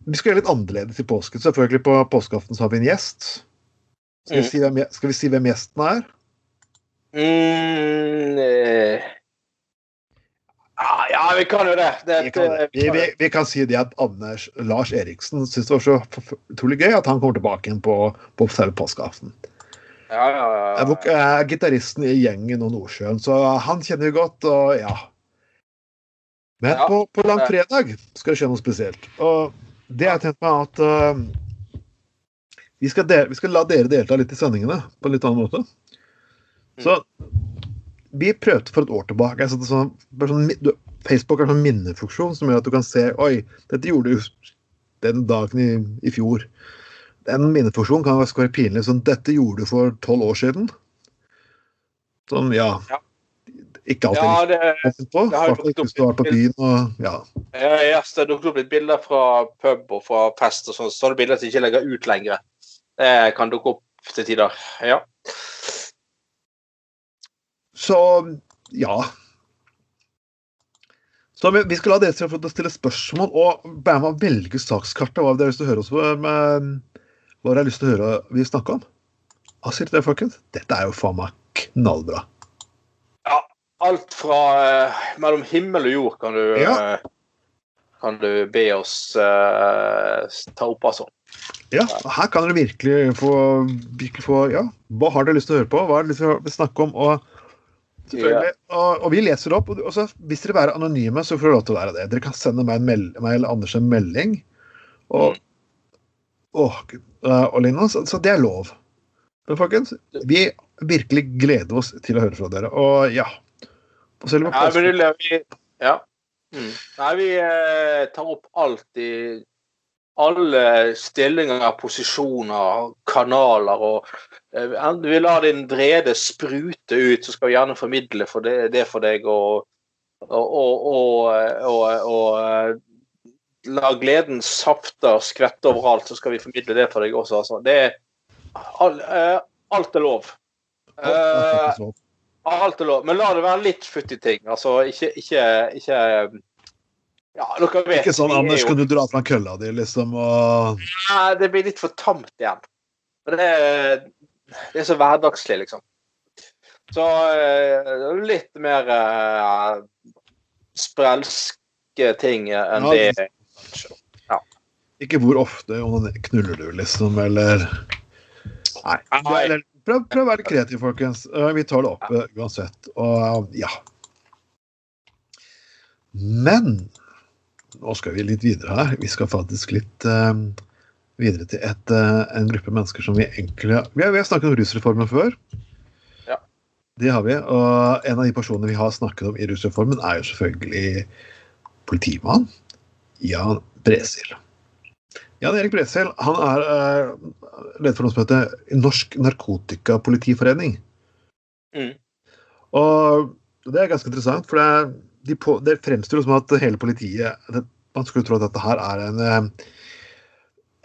vi skal gjøre litt annerledes i påsken. Selvfølgelig På påskeaften så har vi en gjest. Skal vi, Mm. si hvem, vi si hvem gjesten er? Mm, eh. ja, ja, vi kan jo det. det, Vi kan, vi, vi, vi kan si det at Anders Lars Eriksen syns det var så utrolig gøy at han kommer tilbake igjen på, på selve påskeaften. Ja, ja, ja, vok- er gitaristen i gjengen og Nordsjøen, så han kjenner vi godt, og ja. Men Ja. på, på langfredag skal det skje noe spesielt. Og det jeg tenkt meg at uh, vi, skal dele, vi skal la dere delta litt i sendingene på en litt annen måte. Så vi prøvde for et år tilbake. Jeg satte sånn, sånn, Facebook har en sånn minnefunksjon som gjør at du kan se Oi, dette gjorde du den dagen i, i fjor. Den minnefunksjon kan faktisk være pinlig. Sånn, dette gjorde du for tolv år siden. Sånn, ja. Ja. Ikke alltid ja, det, på. det har dukket opp, du på byen og ja. ja, yes, det dukket opp litt bilder fra pub og fra fest og sånn. Så er det bilder som ikke legger ut lenger. Det kan dukke opp til tider. Ja. Så ja. Så vi, vi skal la dere få stille spørsmål og være med å velge sakskartet. Hva dere har lyst til å høre oss på, med, hva har jeg lyst til å høre vi snakke om. Hva sier dere, folkens? Dette er jo faen meg knallbra. Ja. Alt fra uh, mellom himmel og jord kan du, Ja. eh, kan du be oss uh, ta opp, altså. Ja, og her kan dere virkelig få, virkelig få Ja, hva har dere lyst til å høre på? Hva har dere lyst til å snakke om? Og, selvfølgelig, og, og vi leser opp. Og, og så, hvis dere vil være anonyme, så får dere lov til å være det. Dere kan sende meg, en meld, meg eller Anders en melding. Og, åh, Eh, og lignende. Så, så det er lov. Men folkens, vi virkelig gleder oss til å høre fra dere. Og ja på selve Ja, vi, ja. Mm. Nei, vi eh, tar opp alt i alle stillinger, posisjoner, kanaler og eh, Vi lar din vrede sprute ut, så skal vi gjerne formidle for det, det for deg. Og, og, og, og, og, gleden safte la safter skvette overalt, så skal vi formidle det for deg også. Altså. Det er, all, uh, alt er lov. Lov. Alt er lov, men la det være litt futtige ting. Altså, ikke, ikke, ikke Ja, dere vet Ikke sånn er Anders, kan du dra fra kølla di, liksom, og Nei, det blir litt for tamt igjen. Det, er- det er så hverdagslig, liksom. Så eh, litt mer uh, sprelske ting enn Ja, det. Ikke hvor ofte knuller du, liksom, eller Nei. Eller, prøv, prøv å være kreativ, folkens. Eh, Vi tar det opp eh, uansett. Og ja. Men nå skal vi litt videre her. Vi skal faktisk litt uh, videre til et, uh, en gruppe mennesker som vi egentlig Vi har, vi har snakket om rusreformen før. Ja. Det har vi. Og en av de personene vi har snakket om i rusreformen, er jo selvfølgelig politimann Jan Bresil. Jan Erik Bresil han er uh, leder for noe som heter Norsk Narkotikapolitiforening. Mm. Og det er ganske interessant, for det, de på, det fremstår som at hele politiet det, Man skulle tro at dette her er en, eh,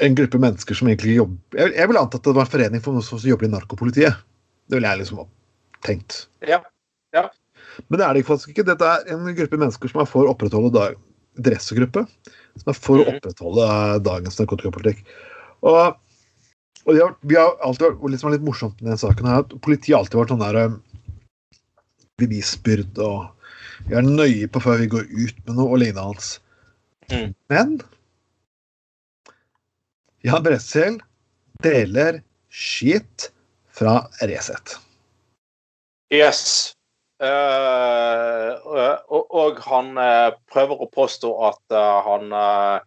en gruppe mennesker som egentlig jobber Jeg, jeg vil anta at det var en forening for noen som jobber i narkopolitiet. Det ville jeg liksom tenkt. Ja. Ja. Men det er det faktisk ikke. Dette er en gruppe mennesker som er for å opprettholde dag, dressegruppe. Som er for å Mhm. opprettholde dagens narkotikapolitikk. Og, og har, vi har alltid og litt, er litt morsomt med denne saken her, at politiet har alltid vært sånn der eh, bevisbyrd og vi er nøye på før vi går ut med noe og lignende. Mm. Men Jan Bresel deler skit fra Resett. Yes. Eh, og, og han eh, prøver å påstå at eh, han eh,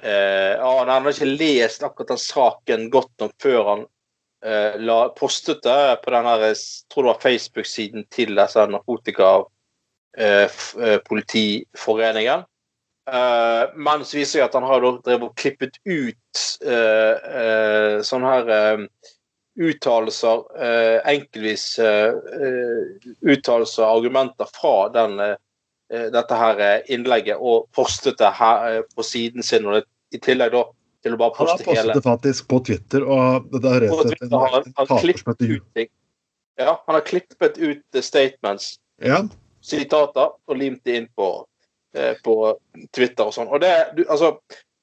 eh, Han har ikke lest akkurat den saken godt nok før han eh, la, postet det på den her, tror det var Facebook-siden til altså, narkotikapolitiforeningen. Uh, men så viser det at han har drevet og klippet ut eh, eh, sånne her eh, uttalelser, eh, enkeltvis eh, eh, uttalelser og argumenter fra den, eh, dette her innlegget, og postet det her på siden sin. og det, I tillegg da til å bare poste hele... Han har postet det faktisk på Twitter, og det er rett og slett har han, en han klippet ut. Ja, han har klippet ut statements, Ja, sitater, og limt det inn på, eh, på Twitter og sånn. Og det, du, altså,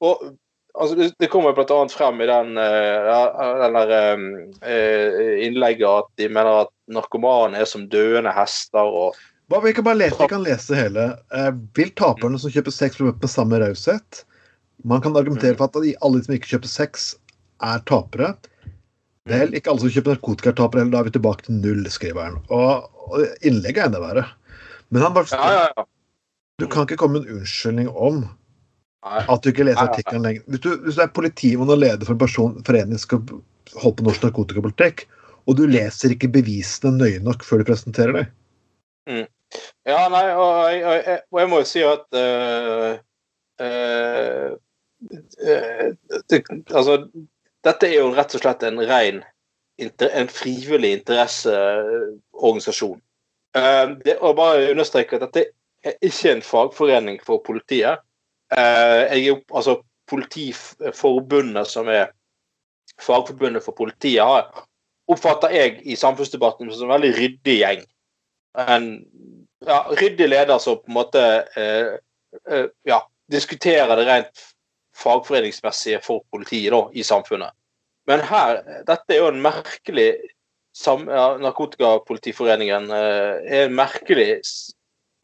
og, altså det, det kommer annet frem i den, eh, den der eh, innlegget at de mener at narkomane er som døende hester og vi, kan bare lese, vi kan lese hele. Eh, vil taperne som kjøper sex bli møtt med samme raushet? Man kan argumentere for at de- alle som ikke kjøper sex, er tapere. Vel, ikke alle som kjøper narkotika er tapere, da er vi tilbake til null, skriver han. Og, og innlegget er enda verre. Men han bare, Ja, ja, ja. du kan ikke komme med en unnskyldning om. At du ikke leser artikkelen lenger. Hvis du, hvis du er politimann og leder for en person, forening som skal holde på norsk narkotikapolitikk, og du leser ikke bevisene nøye nok før du presenterer deg. Ja, nei, og jeg, og jeg, og jeg må jo si at eh, eh, det, Altså, dette er jo rett og slett en ren en frivillig interesseorganisasjon. Uh, det, og bare understreke at dette er ikke en fagforening for politiet. Eh, jeg er altså Politiforbundet, som er fagforbundet for politiet, har, oppfatter jeg i samfunnsdebatten som en veldig ryddig gjeng. En ja, ryddig leder som på en måte eh, eh, ja, diskuterer det rent fagforeningsmessige for politiet da, i samfunnet. Men her, dette er jo en merkelig sam, ja, Narkotikapolitiforeningen eh, er en merkelig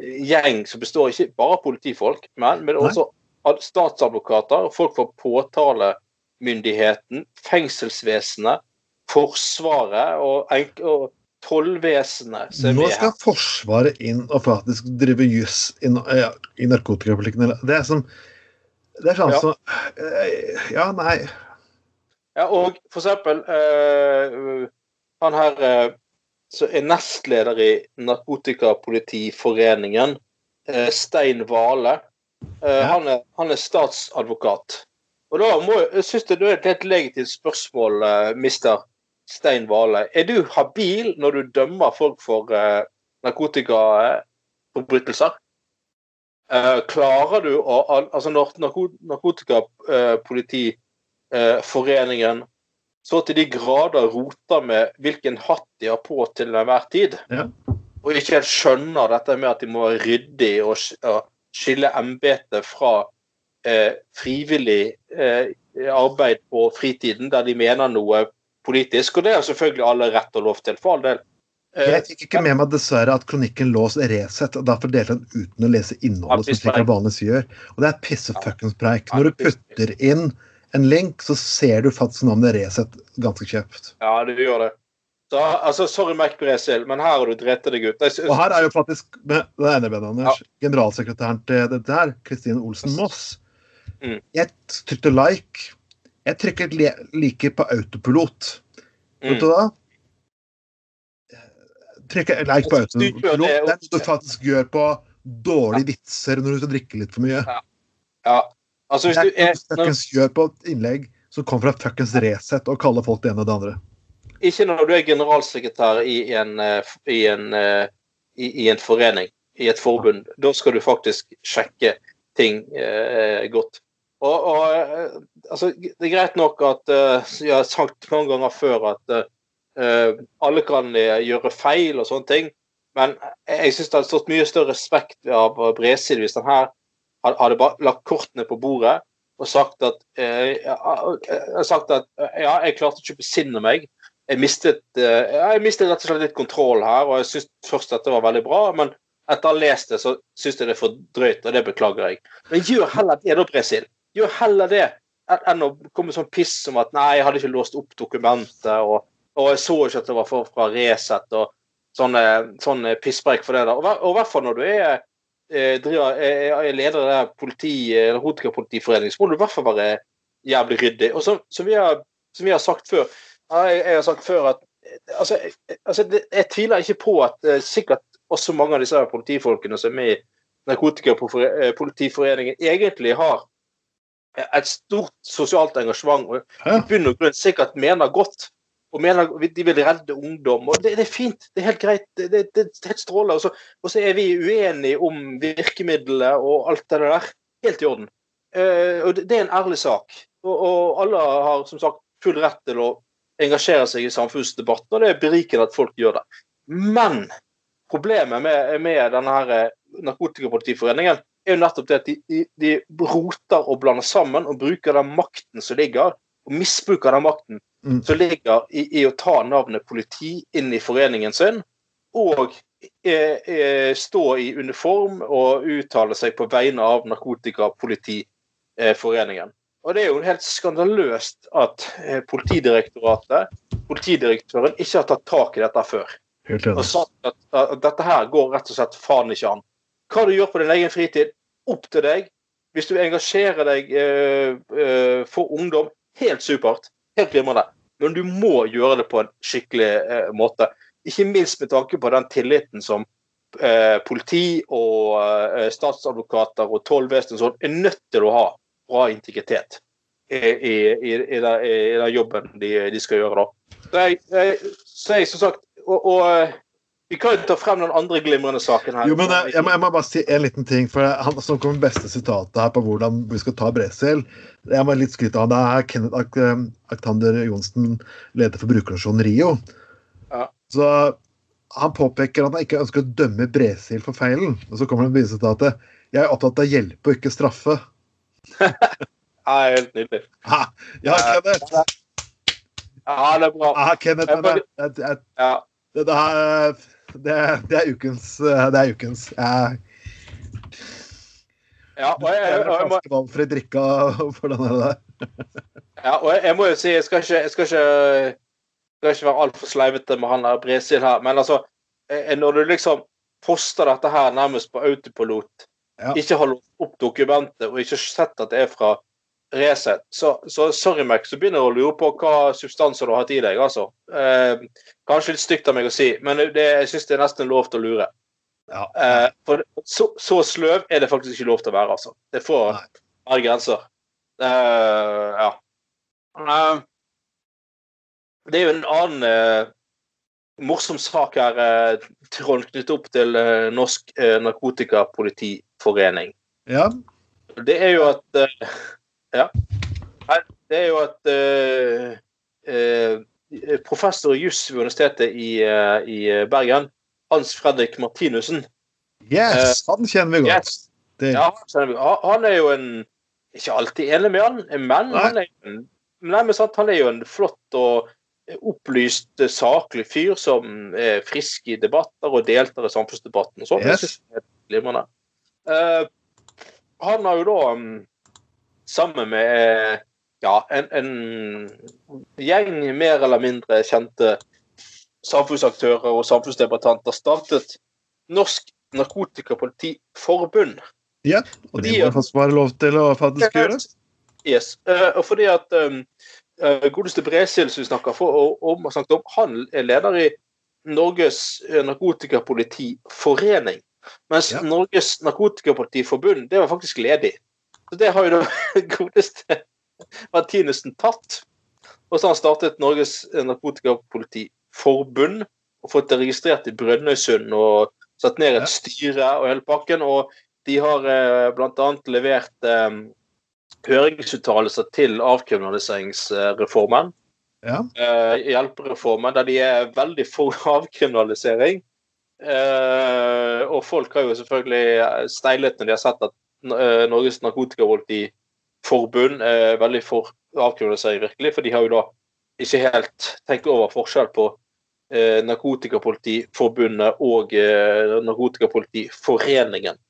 gjeng som består ikke bare av politifolk, men, men også statsadvokater, folk fra påtalemyndigheten, fengselsvesenet, Forsvaret og, og tollvesenet Nå skal. Forsvaret inn og faktisk drive juss i, i narkotikapolitikken. Det er som Det er sånn Ja. som eh, Ja, nei. Ja, og for eksempel eh, han her eh, som er nestleder i Narkotikapolitiforeningen, Stein Vale. Han, er, han er statsadvokat. Og da må jeg, synes det er et helt legitimt spørsmål, eh, mister Stein Vale. Er du habil når du dømmer folk for uh, narkotikaforbrytelser? Uh, klarer du å al- Altså når narko- Narkotikapolitiforeningen så til de grader roter med hvilken hatt de har på til enhver tid, Ja. og ikke helt skjønner dette med at de må være ryddige og, og skille embetet fra eh, frivillig eh, arbeid på fritiden, der de mener noe politisk. Og det har selvfølgelig alle rett og lov til, for all del. Eh, Jeg fikk ikke med meg dessverre at kronikken lå Resett, og derfor delte den uten å lese innholdet, som slik han vanligvis gjør. Og det er pissefuckings preik. Når du putter inn en link, så ser du faktisk navnet Resett ganske kjøpt. Ja, du gjør det. Så, altså, sorry, Mac Bresil, men her har du drept deg ut. Og her er jo faktisk med det ene benet, Anders, generalsekretæren til dette her, Kristine Olsen Moss. Mm. Jeg trykte like. Jeg trykket like på autopilot. Vet du da? trykker Trykke like på autopilot. det- er noe du faktisk gjør på dårlige vitser når du skal drikke litt for mye. ja. Altså, hvis du er fuckings gjør på et innlegg som kommer fra fuckings Resett og kaller folk det ene og det andre. Ikke når du er generalsekretær i en, eh, i en, eh, i, en forening, i et forbund. Da skal du faktisk sjekke ting eh, godt. Og, og eh, altså, det er greit nok at Jeg har sagt mange ganger før at uh, alle kan gjøre feil og sånne ting. Men jeg syns det hadde stått mye større respekt av Bresil hvis han her hadde bare lagt kortene på bordet og sagt at, uh, sagt at ja, jeg klarte ikke å besinne meg jeg mistet, eh, jeg mistet rett og slett litt kontroll her, og jeg syns først dette var veldig bra, men etter å ha lest det, så syns jeg det er for drøyt, og det beklager jeg. Men gjør heller det, da, Bresil. Gjør heller det enn å komme sånn piss som at nei, jeg hadde ikke låst opp dokumentet, og, og jeg så ikke at det var fra, fra Resett, og sånne, sånne pisspreik for det der. Og i hvert fall når du er, eh, driver, er, er leder av politi, eller narkotikapolitiforeningen, så må du i hvert fall være jævlig ryddig. Og så, som, vi har, som vi har sagt før, jeg, jeg har sagt før at altså, jeg, altså, jeg tviler ikke på at eh, sikkert også mange av disse politifolkene som er med i Narkotikapolitiforeningen, egentlig har et stort sosialt engasjement og i bunn og grunn sikkert mener godt. Og mener de vil redde ungdom. og Det, det er fint. Det er helt greit. Det, det, det er helt strålende. Og så, og så er vi uenige om virkemidlene og alt det der. Helt i orden. Uh, og det, det er en ærlig sak. og, og alle har som sagt full rett til å engasjere seg i samfunnsdebatten, og det er berikende at folk gjør det. Men problemet med, med denne her eh, narkotikapolitiforeningen er jo nettopp det at de, de, de roter og blander sammen og bruker den makten som ligger, og misbruker den makten Mm. som ligger i, i å ta navnet politi inn i foreningen sin, og eh, eh, stå i uniform og uttale seg på vegne av Narkotikapolitiforeningen. Og det er jo helt skandaløst at eh, Politidirektoratet, politidirektøren, ikke har tatt tak i dette før. Og sagt at, at dette her går rett og slett faen ikke an. Hva du gjør på din egen fritid, opp til deg. Hvis du engasjerer deg eh, eh, for ungdom, helt supert. Helt glimrende. Men du må gjøre det på en skikkelig eh, måte. Ikke minst med tanke på den tilliten som eh, politi og eh, statsadvokater og tollvesen og sånn er nødt til å ha bra integritet i, i, i, i, den, den jobben de, de skal gjøre. da. Så jeg, jeg, så jeg som sagt og, og eh, vi kan jo ta frem den andre glimrende saken her. Jo, men jeg, jeg må, jeg må bare si en liten ting. for Han som kom med beste sitatet her på hvordan vi skal ta Bresil. Jeg må litt skryte av han. Det er Kenneth Ak eh, Aktander Johnsen, leder for brukerorganisasjonen Rio. Ja. Så han påpeker at han ikke ønsker å dømme Bresil for feilen. Og så kommer det med sitatet Jeg er opptatt av å hjelpe og ikke straffe. Ja, helt nydelig. Ja, Kenneth! Ja, det er bra. Ja, Kenneth jeg, det, jeg, det, Ja. det, det, er- det, det er ukens Det er ukens. Jeg, Ja, og jeg, jeg jeg, jeg, må, valgfri drikka for der. ja, og jeg, jeg må jo si, jeg skal ikke, jeg skal ikke, skal ikke være altfor sleivete med han der Bresil her, men altså eh, Når du liksom poster dette her nærmest på autopilot, Ja. ikke har låst opp dokumentet og ikke sett at det er fra Resett, så, så sorry, Mac, så begynner jeg å lure på hva substanser du har hatt i deg, altså. Eh, kanskje litt stygt av meg å si, men det, jeg syns det er nesten lov til å lure. Ja. Eh, for så, så sløv er det faktisk ikke lov til å være, altså. Det får være grenser. Eh, ja. Eh, det er jo en annen eh, morsom sak her, eh, Trond, knyttet opp til Norsk eh, Narkotikapolitiforening. ja. Det er jo at uh, Ja. Det er jo at uh, uh, professor i juss ved Universitetet i, i Bergen, Hans Fredrik Martinussen Yes! Han kjenner vi godt. yes, ja. Han- er jo en Ikke alltid enig med han, men Nei. han er, en, nei, men sant, han er jo en flott og opplyst, saklig fyr som er frisk i debatter og deltar i samfunnsdebatten. og sånn. Yes. Han har jo da mm, sammen med eh, ja, en, en gjeng mer eller mindre kjente samfunnsaktører og samfunnsdebattanter startet Norsk Narkotikapolitiforbund. Ja, og det må jeg faktisk være lov til å faktisk gjøre. Yes. Eh, og fordi at um, eh, godeste Bresil som vi snakker for, om, snakket om, han er leder i Norges eh, narkotikapolitiforening. Mens Ja. Norges narkotikapolitiforbund, det var faktisk ledig. Så det har jo det godeste Martinussen tatt. Og så har han startet Norges narkotikapolitiforbund og fått det registrert i Brønnøysund og satt ned et styre og hele pakken. Og de har eh, bl.a. levert eh, høringsuttalelser til avkriminaliseringsreformen. Ja. eh, hjelpereformen, der de er veldig for avkriminalisering. Eh, og folk har jo selvfølgelig steilet når de har sett at eh, Norges narkotikapolitiforbund er veldig for avkriminalisering, virkelig. For de har jo da ikke helt tenkt over forskjell på eh, Narkotikapolitiforbundet og eh, Narkotikapolitiforeningen.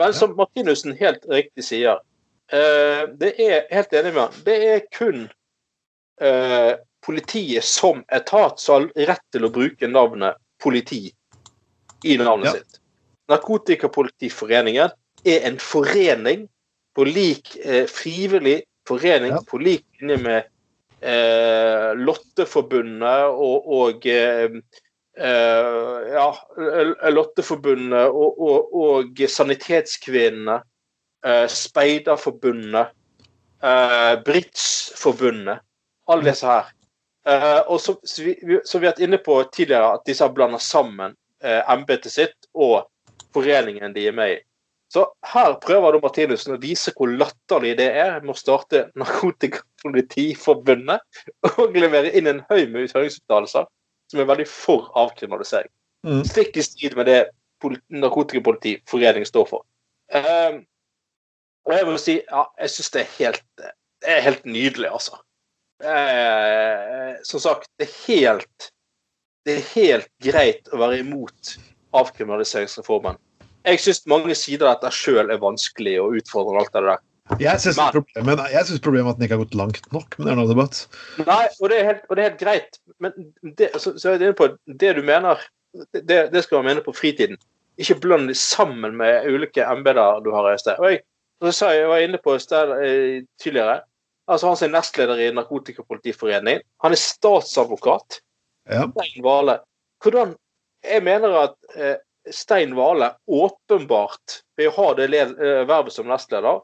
Men som Martinussen helt riktig sier, eh, det er helt enig med han, det er kun eh, politiet som etat som har rett til å bruke navnet politi i navnet Ja. sitt. Narkotikapolitiforeningen er en forening på lik eh, frivillig forening Ja. på lik linje med eh, Lotteforbundet og, og eh, eh, ja, Lotteforbundet og, og, og Sanitetskvinnene, eh, Speiderforbundet, eh, Bridgeforbundet, alle disse her. Eh, og vi, som vi har vært inne på tidligere, at disse har blanda sammen embetet sitt og foreningen de er med i. Så her prøver da Martinussen å vise hvor latterlig det er med å starte Narkotikapolitiforbundet og levere inn en høy med høringsuttalelser som er veldig for avkriminalisering. Mm. Stikk i strid med det Narkotikapolitiforeningen står for. Um, og jeg må si, ja, jeg syns det helt, det er helt nydelig, altså. Eh, som sagt, det er helt det er helt greit å være imot avkriminaliseringsreformen. Jeg syns mange sider av dette sjøl er vanskelig og utfordrende. alt det der. Jeg syns problemet, problemet er at den ikke har gått langt nok. Men det er annen debatt. Nei, og det er helt, det er helt greit. Men det, så, så er på det du mener, det, det skal man mene på fritiden. Ikke bland det sammen med ulike embeter du har i sted. Og jeg, så sa jeg, jeg var inne på sted eh, tidligere altså Han er nestleder i Narkotikapolitiforeningen. Han er statsadvokat. Stein Vale. Hvordan Jeg mener at eh, Stein Vale åpenbart, ved å ha det eh, vervet som nestleder,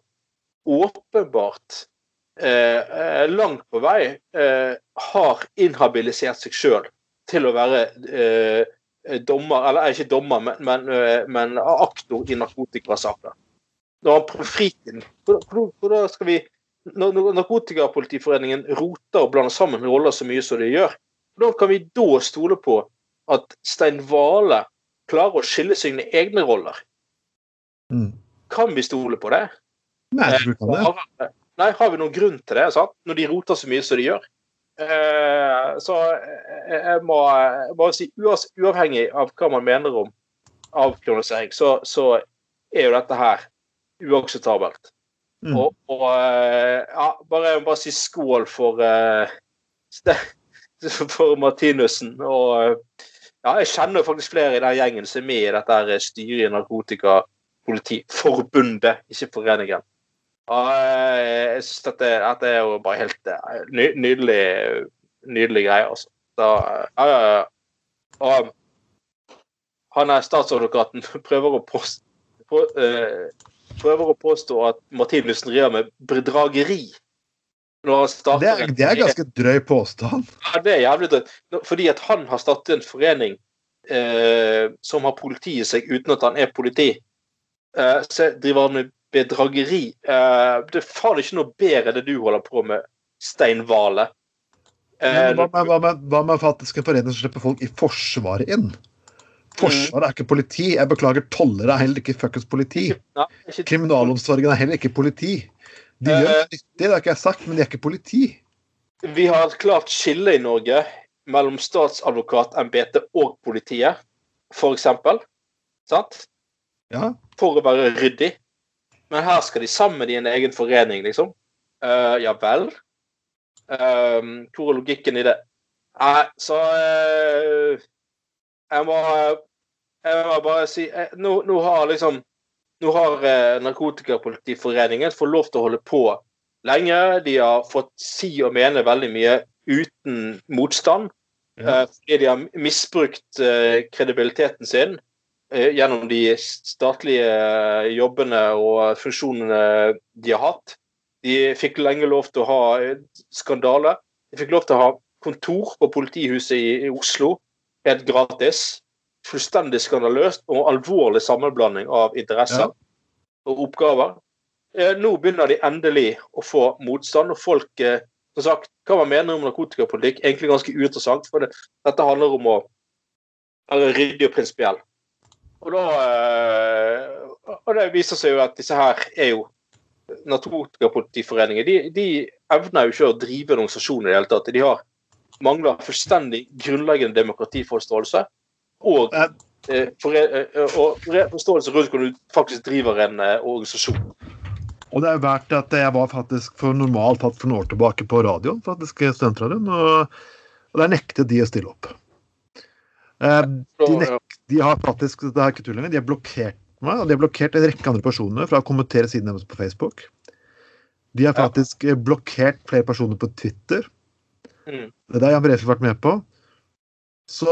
åpenbart eh, eh, langt på vei eh, har inhabilisert seg sjøl til å være eh, dommer, eller ikke dommer, men, men, men aktor i narkotikasaker. Når han på fritiden hvordan- skal vi når Narkotikapolitiforeningen roter og blander sammen roller så mye som de gjør, hvordan kan vi da stole på at Stein Vale klarer å skille sine egne roller? Mm. Kan vi stole på det? Nei, jeg tror ikke det. Har, nei, har vi noen grunn til det, sant? når de roter så mye som de gjør? Eh, så jeg, jeg må bare si, uavhengig av hva man mener om avkronisering, så, så er jo dette her uakseptabelt. Mm. Og, og eh, ja, bare, jeg må bare si skål for uh, for Martinussen. Og eh, ja, jeg kjenner faktisk flere i den gjengen som er med i dette styret i Narkotikapolitiforbundet, ikke foreningen. Og jeg jeg syns dette, dette er jo bare helt eh, ny, nydelig, nydelig greie, altså. Så, ja, ja, ja. Og han er statsadvokaten prøver å påstå, eh, prøver å påstå at Martinussen driver med bedrageri. Det er, det er ganske drøy påstand. ja, det er jævlig drøyt. Fordi at han har startet en forening eh, som har politi i seg uten at han er politi. Eh, så driver han med bedrageri. Eh, det er faen ikke noe bedre det du holder på med, Stein Vale. Eh, Hva med, hva med, hva med faktisk en forening som slipper folk i Forsvaret inn? Forsvaret er ikke politi. Jeg beklager, tollere er heller ikke fuckings politi. Kriminalomsorgen er heller ikke politi. De gjør Eh, nyttig, det har ikke jeg sagt, men de er ikke politi. vi har et klart skille i Norge mellom statsadvokatembetet og politiet, eksempel. Sant? Ja. for å være ryddig. Men her skal de sammen i en egen forening, liksom. Uh, ja vel. Uh, hvor er logikken i det? Nei, så uh, Jeg må jeg må bare si eh, Nå, nå har liksom Nå har eh, Narkotikapolitiforeningen fått lov til å holde på lenge. De har fått si og mene veldig mye uten motstand. Ja. Eh, fordi de har misbrukt eh, kredibiliteten sin gjennom de statlige jobbene og funksjonene de har hatt. De fikk lenge lov til å ha skandale. De fikk lov til å ha kontor på politihuset i, i Oslo helt gratis. Fullstendig skandaløst og alvorlig sammenblanding av interesser Ja. og oppgaver. Eh, Nå begynner de endelig å få motstand, og folk eh, som sagt, Hva man mener om narkotikapolitikk, egentlig ganske uinteressant. For det, dette handler om å være ryddig og prinsipiell. Og da eh, Og det viser seg jo at disse her er jo Narkotikapolitiforeninger de, de evner jo ikke å drive en organisasjon i det hele tatt. De har mangler fullstendig grunnleggende demokratiforståelse og, Eh. eh, eh, og forståelse rundt hvordan du faktisk driver en eh, organisasjon. Og det er verdt at jeg var faktisk for normalt hatt for noen år tilbake på radioen, faktisk studentradioen, og, og der nektet de å stille opp. Eh, de, nek de har faktisk det er ikke tull lenger, de har blokkert meg, og de har blokkert en rekke andre personer fra å kommentere siden deres på Facebook. De har faktisk ja. blokkert flere personer på Twitter. mm, Det har Jan Brefe vært med på. Så,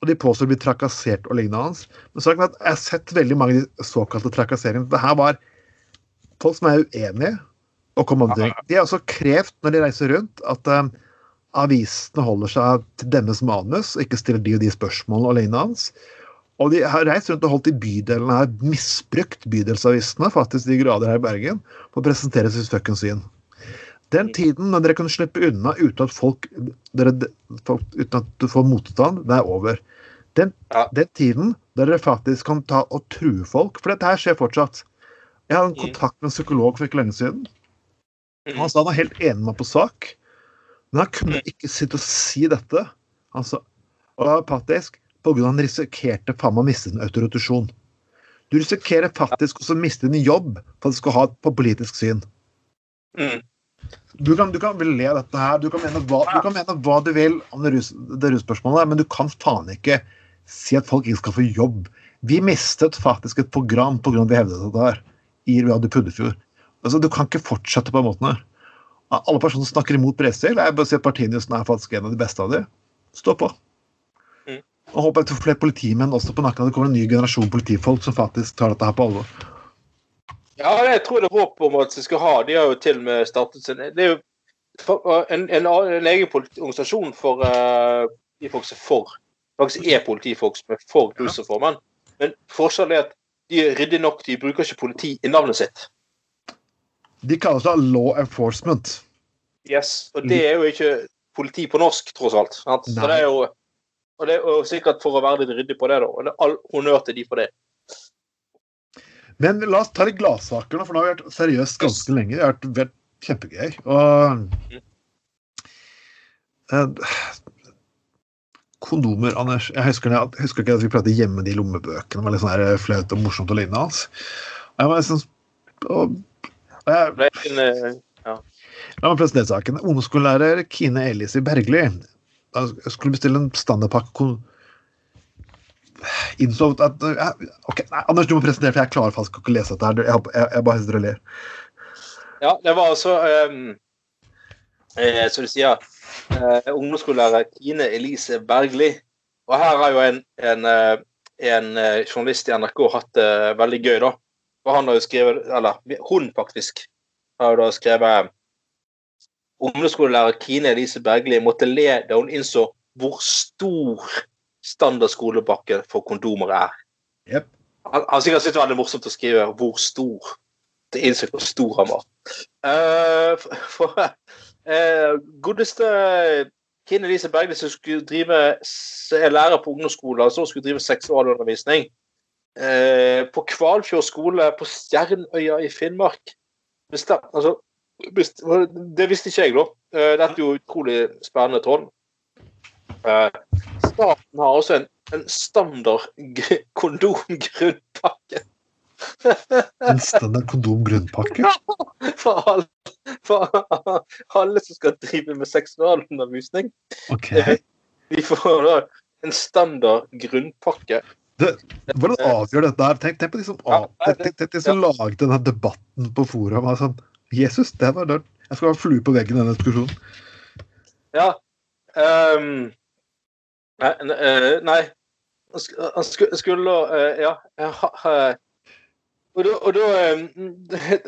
og de påstår å bli trakassert og lignende hans. Men saken er at jeg har sett veldig mange av de såkalte trakasseringene. Det her var folk som er uenige. og kommandering. De har også krevd, når de reiser rundt, at um, avisene holder seg til deres manus og ikke stiller de og de spørsmålene og lignende hans. Og de har reist rundt og holdt i bydelene her, misbrukt bydelsavisene faktisk de grader her i Bergen, for å presentere sitt fuckings syn. Den tiden når dere kan slippe unna uten at folk, dere, folk uten at du får motstand, det er over. Den, Ja. den tiden der dere faktisk kan ta og true folk, for dette her skjer fortsatt. Jeg hadde en Mm. kontakt med en psykolog for ikke lenge siden. Mm. Han sa han var helt enig med meg på sak, men han kunne Mm. ikke sitte og si dette. Han sa, og det var patisk av han risikerte faen meg å miste sin autoritasjon. Du risikerer faktisk også å miste din jobb for at du skal ha et på politisk syn. Mm. Du kan, du kan le dette her, du kan mene hva du, kan mene hva du vil om det, rus, det russpørsmålet, men du kan faen ikke si at folk ikke skal få jobb. Vi mistet faktisk et program pga. vi hevdet dette her i Radio Puddefjord. Altså, du kan ikke fortsette på den måten her. Alle personer som snakker imot Bredstøl, jeg bare si at Partinysen er faktisk en av de beste av dem. Stå på. Mm. Og håper jeg får flere politimenn også på nakken. Det kommer en ny generasjon politifolk som faktisk tar dette her på alvor. Ja, jeg tror det er håp om at de skal ha. De har jo til og med startet sin Det er jo en, en, en egen organisasjon for uh, de folk som er for Faktisk er politifolk som er for rusreformen. Men forskjellen er at de er ryddige nok. De bruker ikke politi i navnet sitt. De kaller seg law enforcement. Yes, Og det er jo ikke politi på norsk, tross alt. Sant? Så det er jo og det er jo sikkert for å være litt ryddig på det, da. Og det er all honnør til de for det. Men la oss ta litt gladsaker nå, for nå har vi vært seriøst ganske lenge. Det har vært, vært kjempegøy. Og eh, Kondomer, Anders. Jeg husker, jeg husker ikke at vi pratet hjemme de lommebøkene. Det var litt sånn flaut og morsomt og lignende. hans. Jeg var liksom, og, og jeg, eh, La meg presentere saken. Ungdomsskolelærer Kine Elise Bergli da skulle bestille en standardpakke kon- Innså at Ok, nei, Anders, du må presentere, for jeg klarer faktisk ikke å lese dette. her. Jeg, jeg, jeg bare sitter og ler. Ja, det var altså um, eh, Som du sier, eh, ungdomsskolelærer Kine Elise Bergli. Og her har jo en, en, eh, en eh, journalist i NRK hatt det veldig gøy, da. For han har jo skrevet Eller hun, faktisk, har jo da skrevet Ungdomsskolelærer Kine Elise Bergli måtte le da hun innså hvor stor standard skolepakke for kondomer er. Yep. Han han sikkert syntes det var veldig morsomt å skrive 'hvor stor'. Det innså hvor stor han var. Uh, for for eh, godeste Kine Elise Bergli som skulle drive er lærer på ungdomsskolen, og så skulle drive seksualundervisning uh, på Kvalfjord skole på Stjernøya i Finnmark. Bestemt, altså, best, det visste ikke jeg, da. Uh, Dette er jo utrolig spennende, Trond. Eh, Staten har også en, en standard kondomgrunnpakke En standard kondomgrunnpakke. for alle, for alle som skal drive med seksualundervisning. Okay. De får da en standard grunnpakke. Hvordan avgjør dette her? Tenk, tenk på de som, Ja, det, tenk, tenk, de som lagde denne debatten på forum. Sånn, Jesus, det var dørt. Jeg skal ha flue på veggen i denne diskusjonen. Ja. ehm, nei, eh, nei. Han sk- Han sku- skulle eh, Ja. eh, Og da, og, da,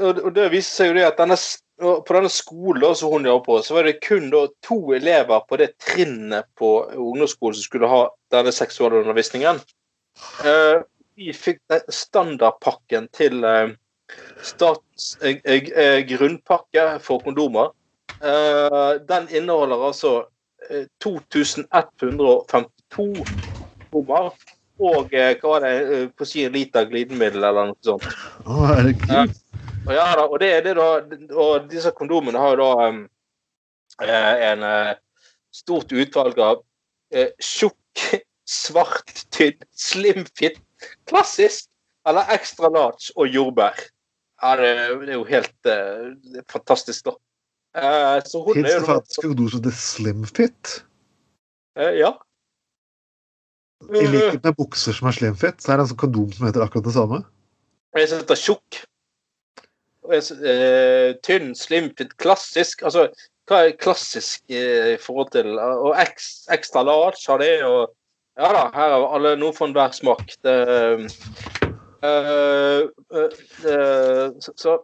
og, seg jo det at denne, på denne skolen som hun jobber på, så var det kun to elever på det trinnet på ungdomsskolen som skulle ha denne seksualundervisningen. Vi fikk standardpakken til statens grunnpakke for kondomer. Den inneholder altså 2152 bommer. og eh, hva var det, eh, på si en liter glidemiddel eller noe sånt. Å, ja. Og, ja, da, og det det da, og disse kondomene har jo da um, eh, en uh, stort utvalg av uh, tjukk, svart, tynn, slim fit, klassisk eller extra large og jordbær. Ja, det, det er jo helt uh, fantastisk, da. Eh, Fins er det jo faktisk kondom som heter Slim Fit? eh, Ja. I likhet med bukser som er Slim Fit, så er det en sånn kondom som heter akkurat det samme. Jeg synes det er tjukk. Eh, tynn, slim, fit, klassisk. Altså, hva er klassisk eh, i forhold til Og eks, ekstra large har det, og Ja da, her er alle noe for enhver smak. Det, eh, eh, eh, så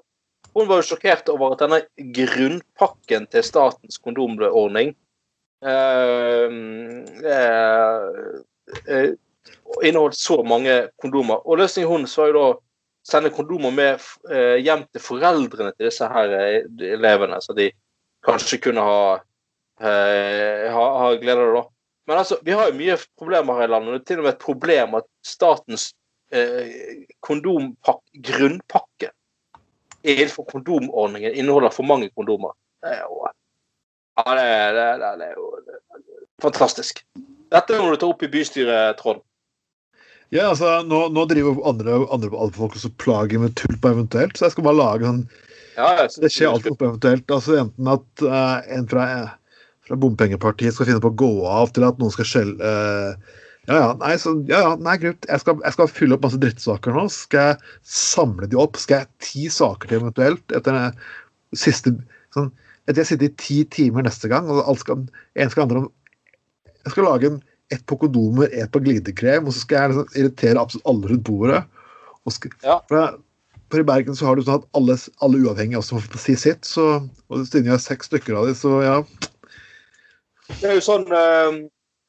hun var jo sjokkert over at denne grunnpakken til statens kondomordning eh, eh, eh, inneholdt så mange kondomer. Og løsningen hennes var jo da sende kondomer med eh, hjem til foreldrene til disse her eh, elevene, så de kanskje kunne ha, eh, ha, ha glede av det. da. Men altså, vi har jo mye problemer her i landet. Det er til og med et problem at statens eh, kondompakke, grunnpakke innenfor kondomordningen inneholder for mange kondomer. Det er jo, ja, det, det, det er jo fantastisk. Dette må du ta opp i bystyret, Trond. Ja, altså, nå, nå driver andre, andre folk og plager med tull på eventuelt, så jeg skal bare lage en Ja, Det skjer alltid noe eventuelt. Altså Enten at uh, en fra, fra bompengepartiet skal finne på å gå av, til at noen skal skjelle eh, Ja, ja, nei, så, ja, ja, nei, greit. Jeg skal, jeg skal fylle opp masse drittsaker nå. Skal jeg samle de opp? Skal jeg ti saker til eventuelt etter den siste sånn, Etter jeg har sittet i ti timer neste gang, og alt skal, en skal handle om Jeg skal lage en, ett på kondomer, ett på glidekrem, og så skal jeg liksom irritere absolutt alle rundt bordet. Og skal, Ja. for for i Bergen så har du sånn at alle, alle uavhengige også må si sitt. Så, og siden jeg har seks stykker av dem, så ja. Det er jo sånn eh,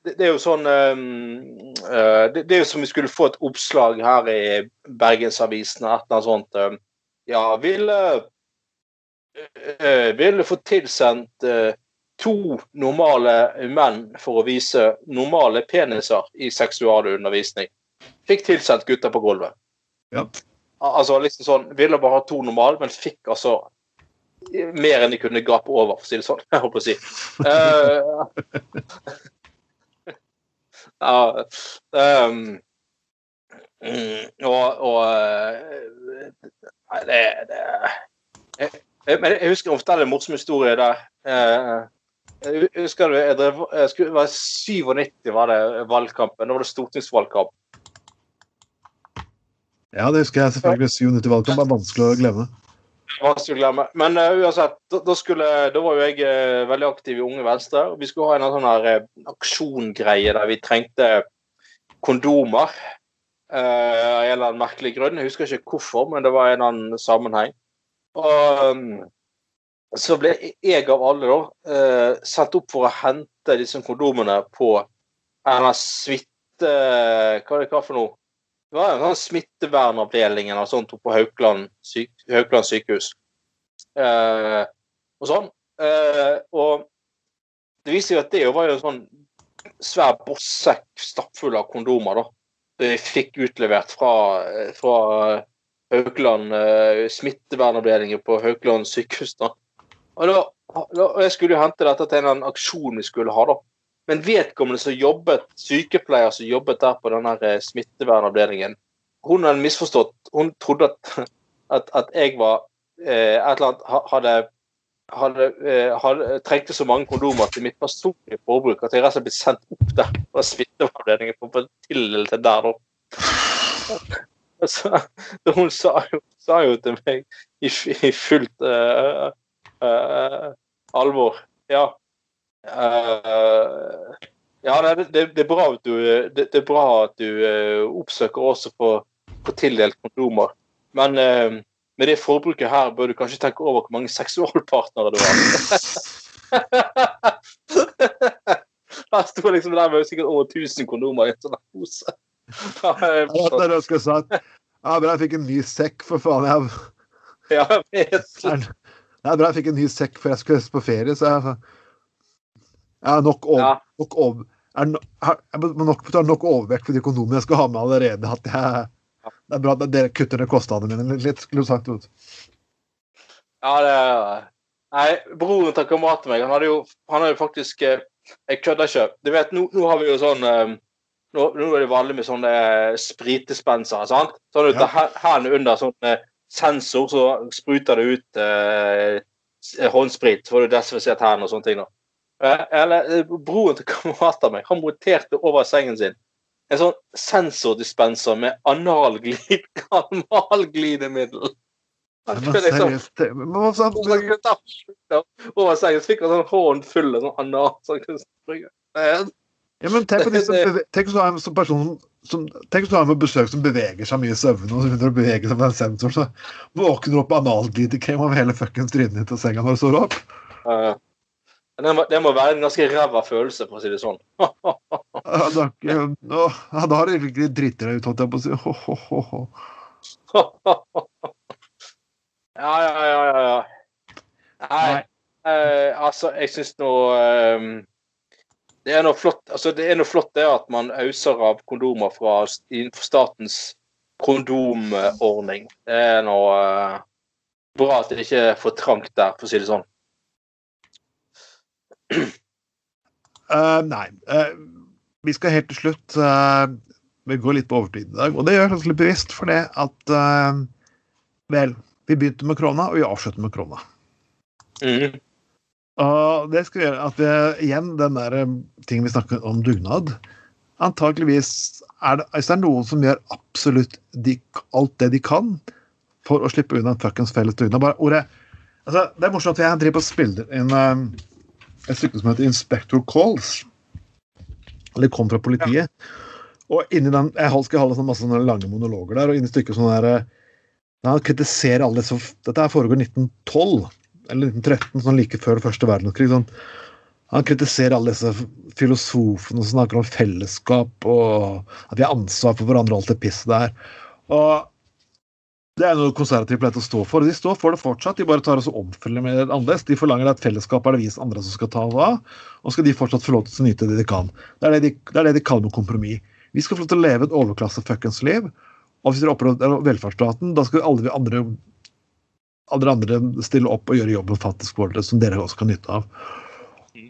det, det er jo sånn eh, eh, det, det er jo som vi skulle få et oppslag her i Bergensavisen et eller annet sånt. Um, Ja, ville uh, Ville få tilsendt uh, to normale menn for å vise normale peniser i seksualundervisning. Fikk tilsendt gutter på gulvet. Ja. Altså liksom sånn Ville bare ha to normale, men fikk altså mer enn de kunne gape over, for å si det sånn. Jeg holdt på å si. Eh, ja, mm, og, og eh, Nei, det, det jeg, jeg, jeg husker ofte fortelle en morsom historie der. Eh, jeg husker jeg drev, jeg skulle, var 97 var det valgkampen. Da var det stortingsvalgkamp. ja, det husker jeg selvfølgelig. 97-valgkamp er vanskelig å glemme. Men uh, uansett, da, da, skulle, da var jo jeg uh, veldig aktiv i Unge Venstre. og Vi skulle ha en sånn her uh, aksjongreie der vi trengte kondomer. Av en eller annen merkelig grunn. Jeg husker ikke hvorfor, men det var en eller annen sammenheng. Og um, så ble jeg av alle da sendt opp for å hente disse kondomene på en smitte... Hva er det hva for noe? Det var en sånn smittevernavdeling eller sånt på Haukeland, syk, Haukeland sykehus. Eh, og sånn. Eh, og det viser jo at det var jo en sånn svær bossekk stappfull av kondomer, da. Jeg fikk utlevert fra, fra Haukeland eh, smittevernavdelingen på Haukeland sykehus. da. Og, da, og jeg skulle jo hente dette til en aksjon vi skulle ha, da. Men vedkommende som jobbet, sykepleier som jobbet der på denne eh, smittevernavdelingen, hun hadde misforstått. Hun trodde at, at, at jeg var eh, et eller annet hadde, hadde, eh, hadde trengte så mange kondomer til mitt personlige forbruk at jeg rett og slett ble sendt opp der fra smittevernavdelingen for å til der, da. Så hun sa jo, sa jo til meg i, i fullt uh, uh, alvor Ja. Eh, ja, det, det, er bra at du, det, det er bra at du uh, oppsøker også på, på tildelt kondomer. Men uh, med det forbruket her bør du kanskje tenke over hvor mange seksualpartnere du har. Her sto liksom der med sikkert over 1000 kondomer i en sånn pose. Ja, bra jeg fikk en ny sekk, for faen. Jeg, Ja, jeg vet. det er bra jeg fikk en ny sekk før jeg skulle på ferie, så jeg Har nok over... Ja. Nok over er har- nok er nok overvekt for de kondomene jeg skal ha med allerede. at jeg det er bra at dere kutter ned kostnadene mine litt, skulle du sagt. Ut. Ja, det er Nei, broren til kameraten meg, han hadde jo, han hadde jo faktisk eh, Jeg kødder ikke. Du vet, nå, nå har vi jo sånn eh, nå, nå er det vanlig med sånne eh, spritdispensere, sant? Sånn ut Ja. hendene under sånn sensor, så spruter det ut eh, håndsprit. Så får du desinfisert hendene og sånne ting. da. Eh, Eller eh, broren til kameraten meg, han roterte over sengen sin en sånn sensordispenser med analglid, analglidemiddel. Kunne liksom seriøst, hva sa- ta ja, over sengen, fikk han sånn hånd full av sånn anal. Så han kunne springe. Eh, Ja, men tenk hvis du har en sånn person som, tenk hvis du har en besøk som beveger seg mye i søvne, og så begynner å bevege seg med en sensor, så våkner du opp med analglidekrem over hele fuckings trynet ditt og senga når du står opp. eh, Det må, det må være en ganske ræva følelse, for å si det sånn. Ja, da, ja, ja, da har du virkelig driti deg ut, holdt jeg på å si. Ho, ho, ho, ho. ja, ja, ja, ja. ja. Nei, Nei. eh, altså, jeg syns nå eh, Det er noe flott altså, det er noe flott det at man auser av kondomer fra innenfor statens kondomordning. Det er noe eh, bra at det ikke er for trangt der, for å si det sånn. Eh, nei. Uh, vi skal helt til slutt uh, Vi går litt på overtid i dag, og det gjør oss litt bevisst for det at Vel, vi begynte med krona, og vi avslutter med krona. Mm. Og det skal gjøre at vi, igjen, den der tingen vi snakker om dugnad Antakeligvis er det, hvis det er noen som gjør absolutt de, alt det de kan for å slippe unna en fuckings felles dugnad bare ordet, altså, Det er morsomt at jeg driver og spiller inn et stykke som heter Inspector Calls. Eller kom fra politiet. Og inni den Jeg skal holde sånn masse sånne lange monologer der, og inni stykket sånn der eh, Han kritiserer alle disse Dette her foregår 1912 eller 1913, sånn like før første verdenskrig. Sånn. Han kritiserer alle disse filosofene som snakker om fellesskap og at vi har ansvar for hverandre og alt det pisset der. Og det er noe konservative pleier å stå for. De står for det fortsatt, de bare tar oss og omfølger med det annerledes. De forlanger at fellesskapet er det vi andre som skal ta av, og skal de fortsatt få lov til å nyte det de kan. Det er det de, det er det de kaller med kompromiss. Vi skal få lov til å leve et overklasse-fuckings liv. Og hvis dere opprører velferdsstaten, da skal alle vi andre alle andre stille opp og gjøre jobben faktisk vår, som dere også kan nytte av.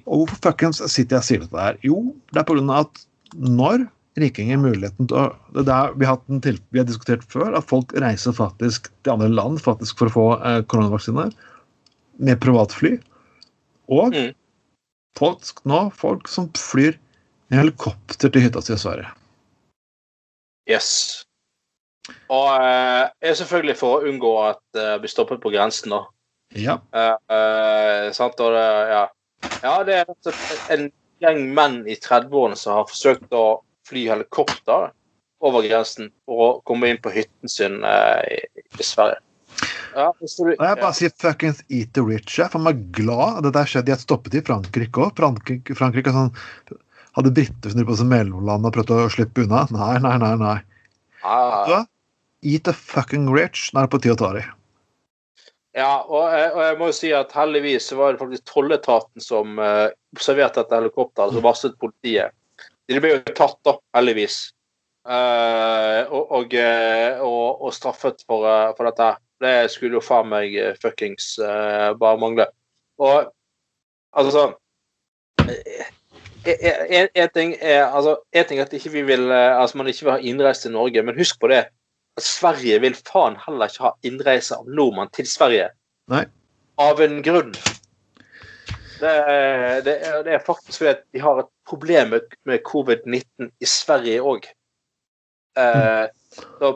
Og hvorfor fuckings sitter jeg og sier dette her? Jo, det er pga. at når rikinger muligheten til å det der, vi, har en til, vi har diskutert før at folk reiser faktisk til andre land faktisk for å få eh, koronavaksine med privatfly. Og Mm. folk, nå folk som flyr med helikopter til hytta si i Sverige. Yes. Og eh, er selvfølgelig for å unngå at det blir stoppet på grensen, da. Ja. Eh, eh, sant? Og det, ja. ja, det er en gjeng menn i 30-årene som har forsøkt å fly helikopter over grensen for å komme inn på hytten sin eh, i, Sverige. Ja, du, jeg bare sier fuckings eat the rich. Jeg er glad det der skjedde. Jeg stoppet i Frankrike òg. Frankrike, Frankrike sånn, hadde briter drev på som mellomland og prøvde å slippe unna. Nei, nei, nei. nei. ja, Så, eat the fucking rich. Nå er det på tide å ta dem. Ja, og, jeg- og jeg må jo si at heldigvis så var det faktisk tolletaten som uh, observerte dette helikopteret, som varslet politiet. De ble jo tatt, da, heldigvis. Uh, og, og, eh, og, og straffet for, eh, for dette. Det skulle jo faen meg fuckings uh, bare mangle. Og altså sånn en, ting er altså, en ting er at ikke vi vil, altså, man ikke vil ha innreise til Norge, men husk på det at Sverige vil faen heller ikke ha innreise av nordmann til Sverige. Nei. Av en grunn. Det, det, er, det er faktisk fordi at de har et problem med, med covid-19 i Sverige òg. Eh, så,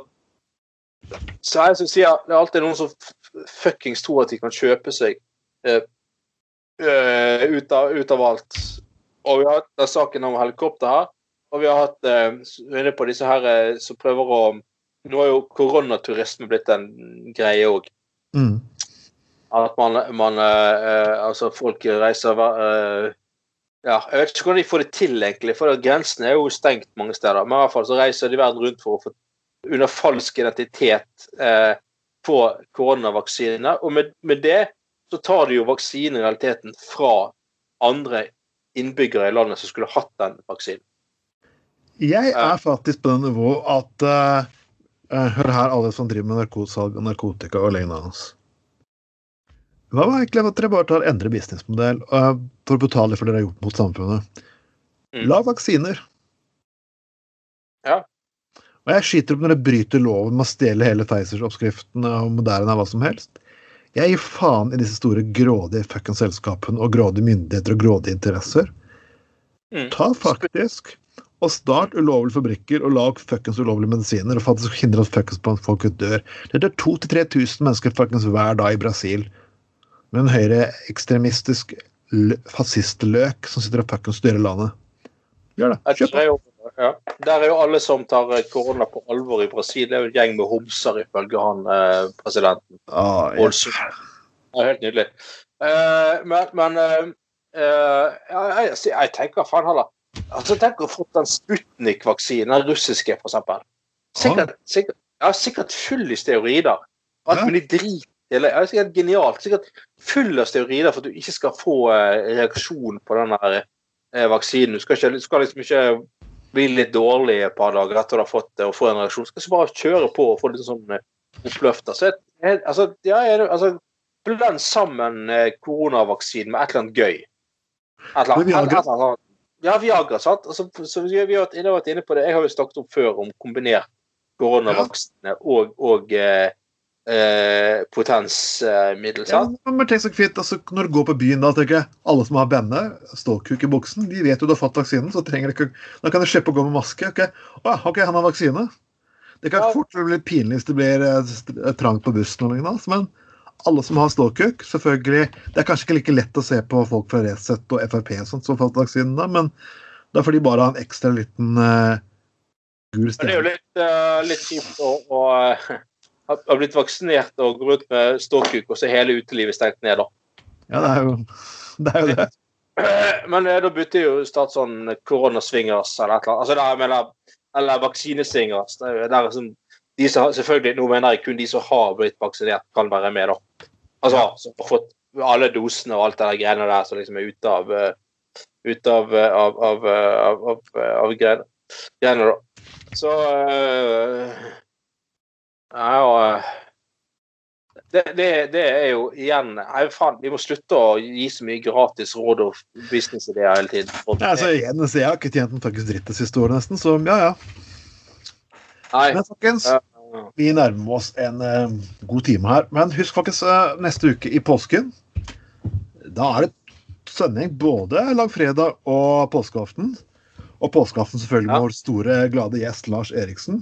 så jeg som sier, det er alltid noen som fuckings tror at de kan kjøpe seg eh, eh, ut, av, ut av alt. Og vi har hatt den saken om helikopter her. Og vi har hatt eh, inne på disse her eh, som prøver å Nå er jo koronaturisme blitt en greie òg. At man, man eh, Altså, folk reiser uh, Ja, jeg vet ikke hvordan de får det til, egentlig. For grensene er jo stengt mange steder. Men i hvert fall så reiser de verden rundt for å få under falsk identitet eh, på koronavaksine. Og med, med det så tar de jo vaksinen i realiteten fra andre innbyggere i landet som skulle hatt den vaksinen. Jeg er faktisk på det nivået at Hør her, alle som driver med narkosalg og narkotika og lignende. Hva var egentlig at dere bare tar endre businessmodell for å betale for det dere har gjort mot samfunnet? Mm. La vaksiner. Ja. Og jeg skiter opp når dere bryter loven med å stjele hele Pfizer-oppskriften og Moderna hva som helst. Jeg gir faen i disse store grådige fuckings selskapene og grådige myndigheter og grådige interesser. Mm. Ta faktisk og start ulovlige fabrikker og lag fuckings ulovlige medisiner og faktisk hindre at fuckings folk dør. Det er 2000-3000 mennesker fuckings hver dag i Brasil med en høyreekstremistisk fascistløk som sitter og fuckings styrer landet. Gjør det. Kjøp jo, ja. der er jo alle som tar eh, korona på alvor i Brasil. Det er jo en gjeng med homser, ifølge han eh, presidenten. Ah, yes. Ja, helt nydelig. Uh, men men uh, uh, jeg, jeg, jeg tenker faen heller altså, Tenk å få den Sputnik-vaksinen, den russiske, for eksempel. Sikkert, sikkert, ja, sikkert full i steroider. Alt mulig drit. Eller, er sikkert genialt. Sikkert full av steorider for at du ikke skal få eh, reaksjon på den eh, vaksinen. Du skal, ikke, du skal liksom ikke bli litt dårlig et par dager etter du har fått det og få en reaksjon. Du skal bare kjøre på og få litt sånn eh, oppløfter. Så jeg, altså, ja, jeg, altså, blend sammen eh, koronavaksinen med et eller annet gøy. Et eller annet, et eller annet. Ja, Viagra, sant. Altså, så vi har vært, inne på det. Jeg har jo snakket om før om kombinert koronavaksine og, og eh, eh, potensmiddel. Ja, sant? men tenk så fint, altså, Når du går på byen, da tenker jeg, alle som har benne, stålkuk i buksen, de vet jo du har fått vaksinen, så trenger de ikke, da kan du slippe å gå med maske. ok? Å, ok, han har vaksine. Det kan Ja. fort bli pinlig hvis det blir eh, trangt på bussen, og lignende, altså, men alle som har stålkuk, selvfølgelig Det er kanskje ikke like lett å se på folk fra Resett og Frp og sånt som har fått vaksinen, da, men det er de bare har en ekstra liten eh, gul stemme. det er jo litt, uh, litt kjipt å, å eh, ha ha blitt vaksinert og går ut med ståkuk, og så er hele utelivet stengt ned, da. Ja, det er jo det. Er jo det. Eh, Men eh, da bytter jo Stat sånn koronasvingers eller et eller annet. Altså, er, mener, eller vaksinesvingers. Det er, jo- det er liksom, de som, selvfølgelig, Nå mener jeg kun de som har blitt vaksinert, kan være med, da. Altså, som har fått alle dosene og alt det der greiene der som liksom er ute av ut Ute av, eh, av, av, eh, av, av, eh, greiene, da. Så eh, Ja, eh, det, det, det er jo igjen nei, faen, Vi må slutte å gi så mye gratis råd og businessideer hele tiden. Ja, altså, igjen, så jeg har ikke tjent en fuckings dritt det siste året, nesten, så ja, ja. nei, Men folkens, Ja. vi nærmer oss en uh, god time her. Men husk folkens, uh, neste uke i påsken, da er det sending både langfredag og påskeaften. Og påskeaften selvfølgelig med vår store, glade gjest Lars Eriksen.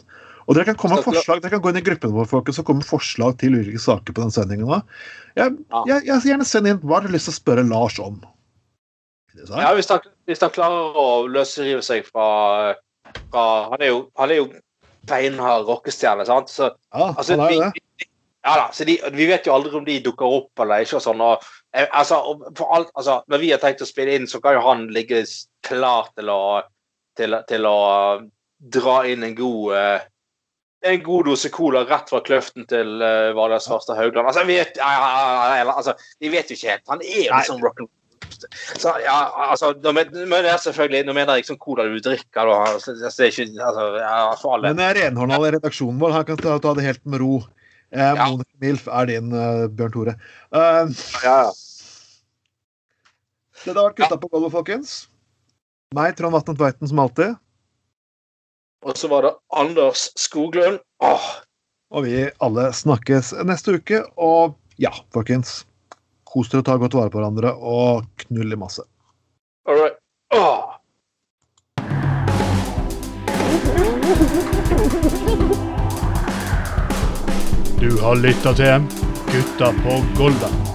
Og dere kan komme med forslag, dere kan gå inn i gruppen vår folkens, og komme med forslag til ulike saker på den sendingen. Jeg, Ja. jeg, jeg gjerne send inn hva har dere lyst til å spørre Lars om. Ja, hvis han, hvis han klarer å løsrive seg fra, fra Han er jo, han er jo beinhard rockestjerne, sant? Så, Ja, altså, han er jo det. vi- ja da, så de, vi vet jo aldri om de dukker opp eller ikke. og sånn, og, eh, altså, alt, altså, Når vi har tenkt å spille inn, så kan jo han ligge klar til å, til, til å dra inn en god eh, en god dose cola rett fra kløften til uh, Valgerd Svarstad Haugland. Altså, vi vet, ja, ja, altså, vi vet jo ikke helt. Han er jo liksom rock'n'roll. Så, ja, altså, men, det er selvfølgelig, nå mener jeg ikke sånn cola du drikker. Da. Altså, det er ikke, altså, ja, for alle. Men eh, renholderen i redaksjonen vår han kan ta, ta det helt med ro. Eh, Ja. Monica Milf er din, uh, Bjørn Tore. Uh, Ja, ja. det har vært gutta på gulvet, folkens. Meg, Trond Vatne Tveiten, som alltid. Og så var det Anders Skoglund. Åh, Og vi alle snakkes neste uke. Og ja, folkens. Kos dere og ta godt vare på hverandre, og knull i masse. all right. Åh. Du har lytta til Gutta på Golda.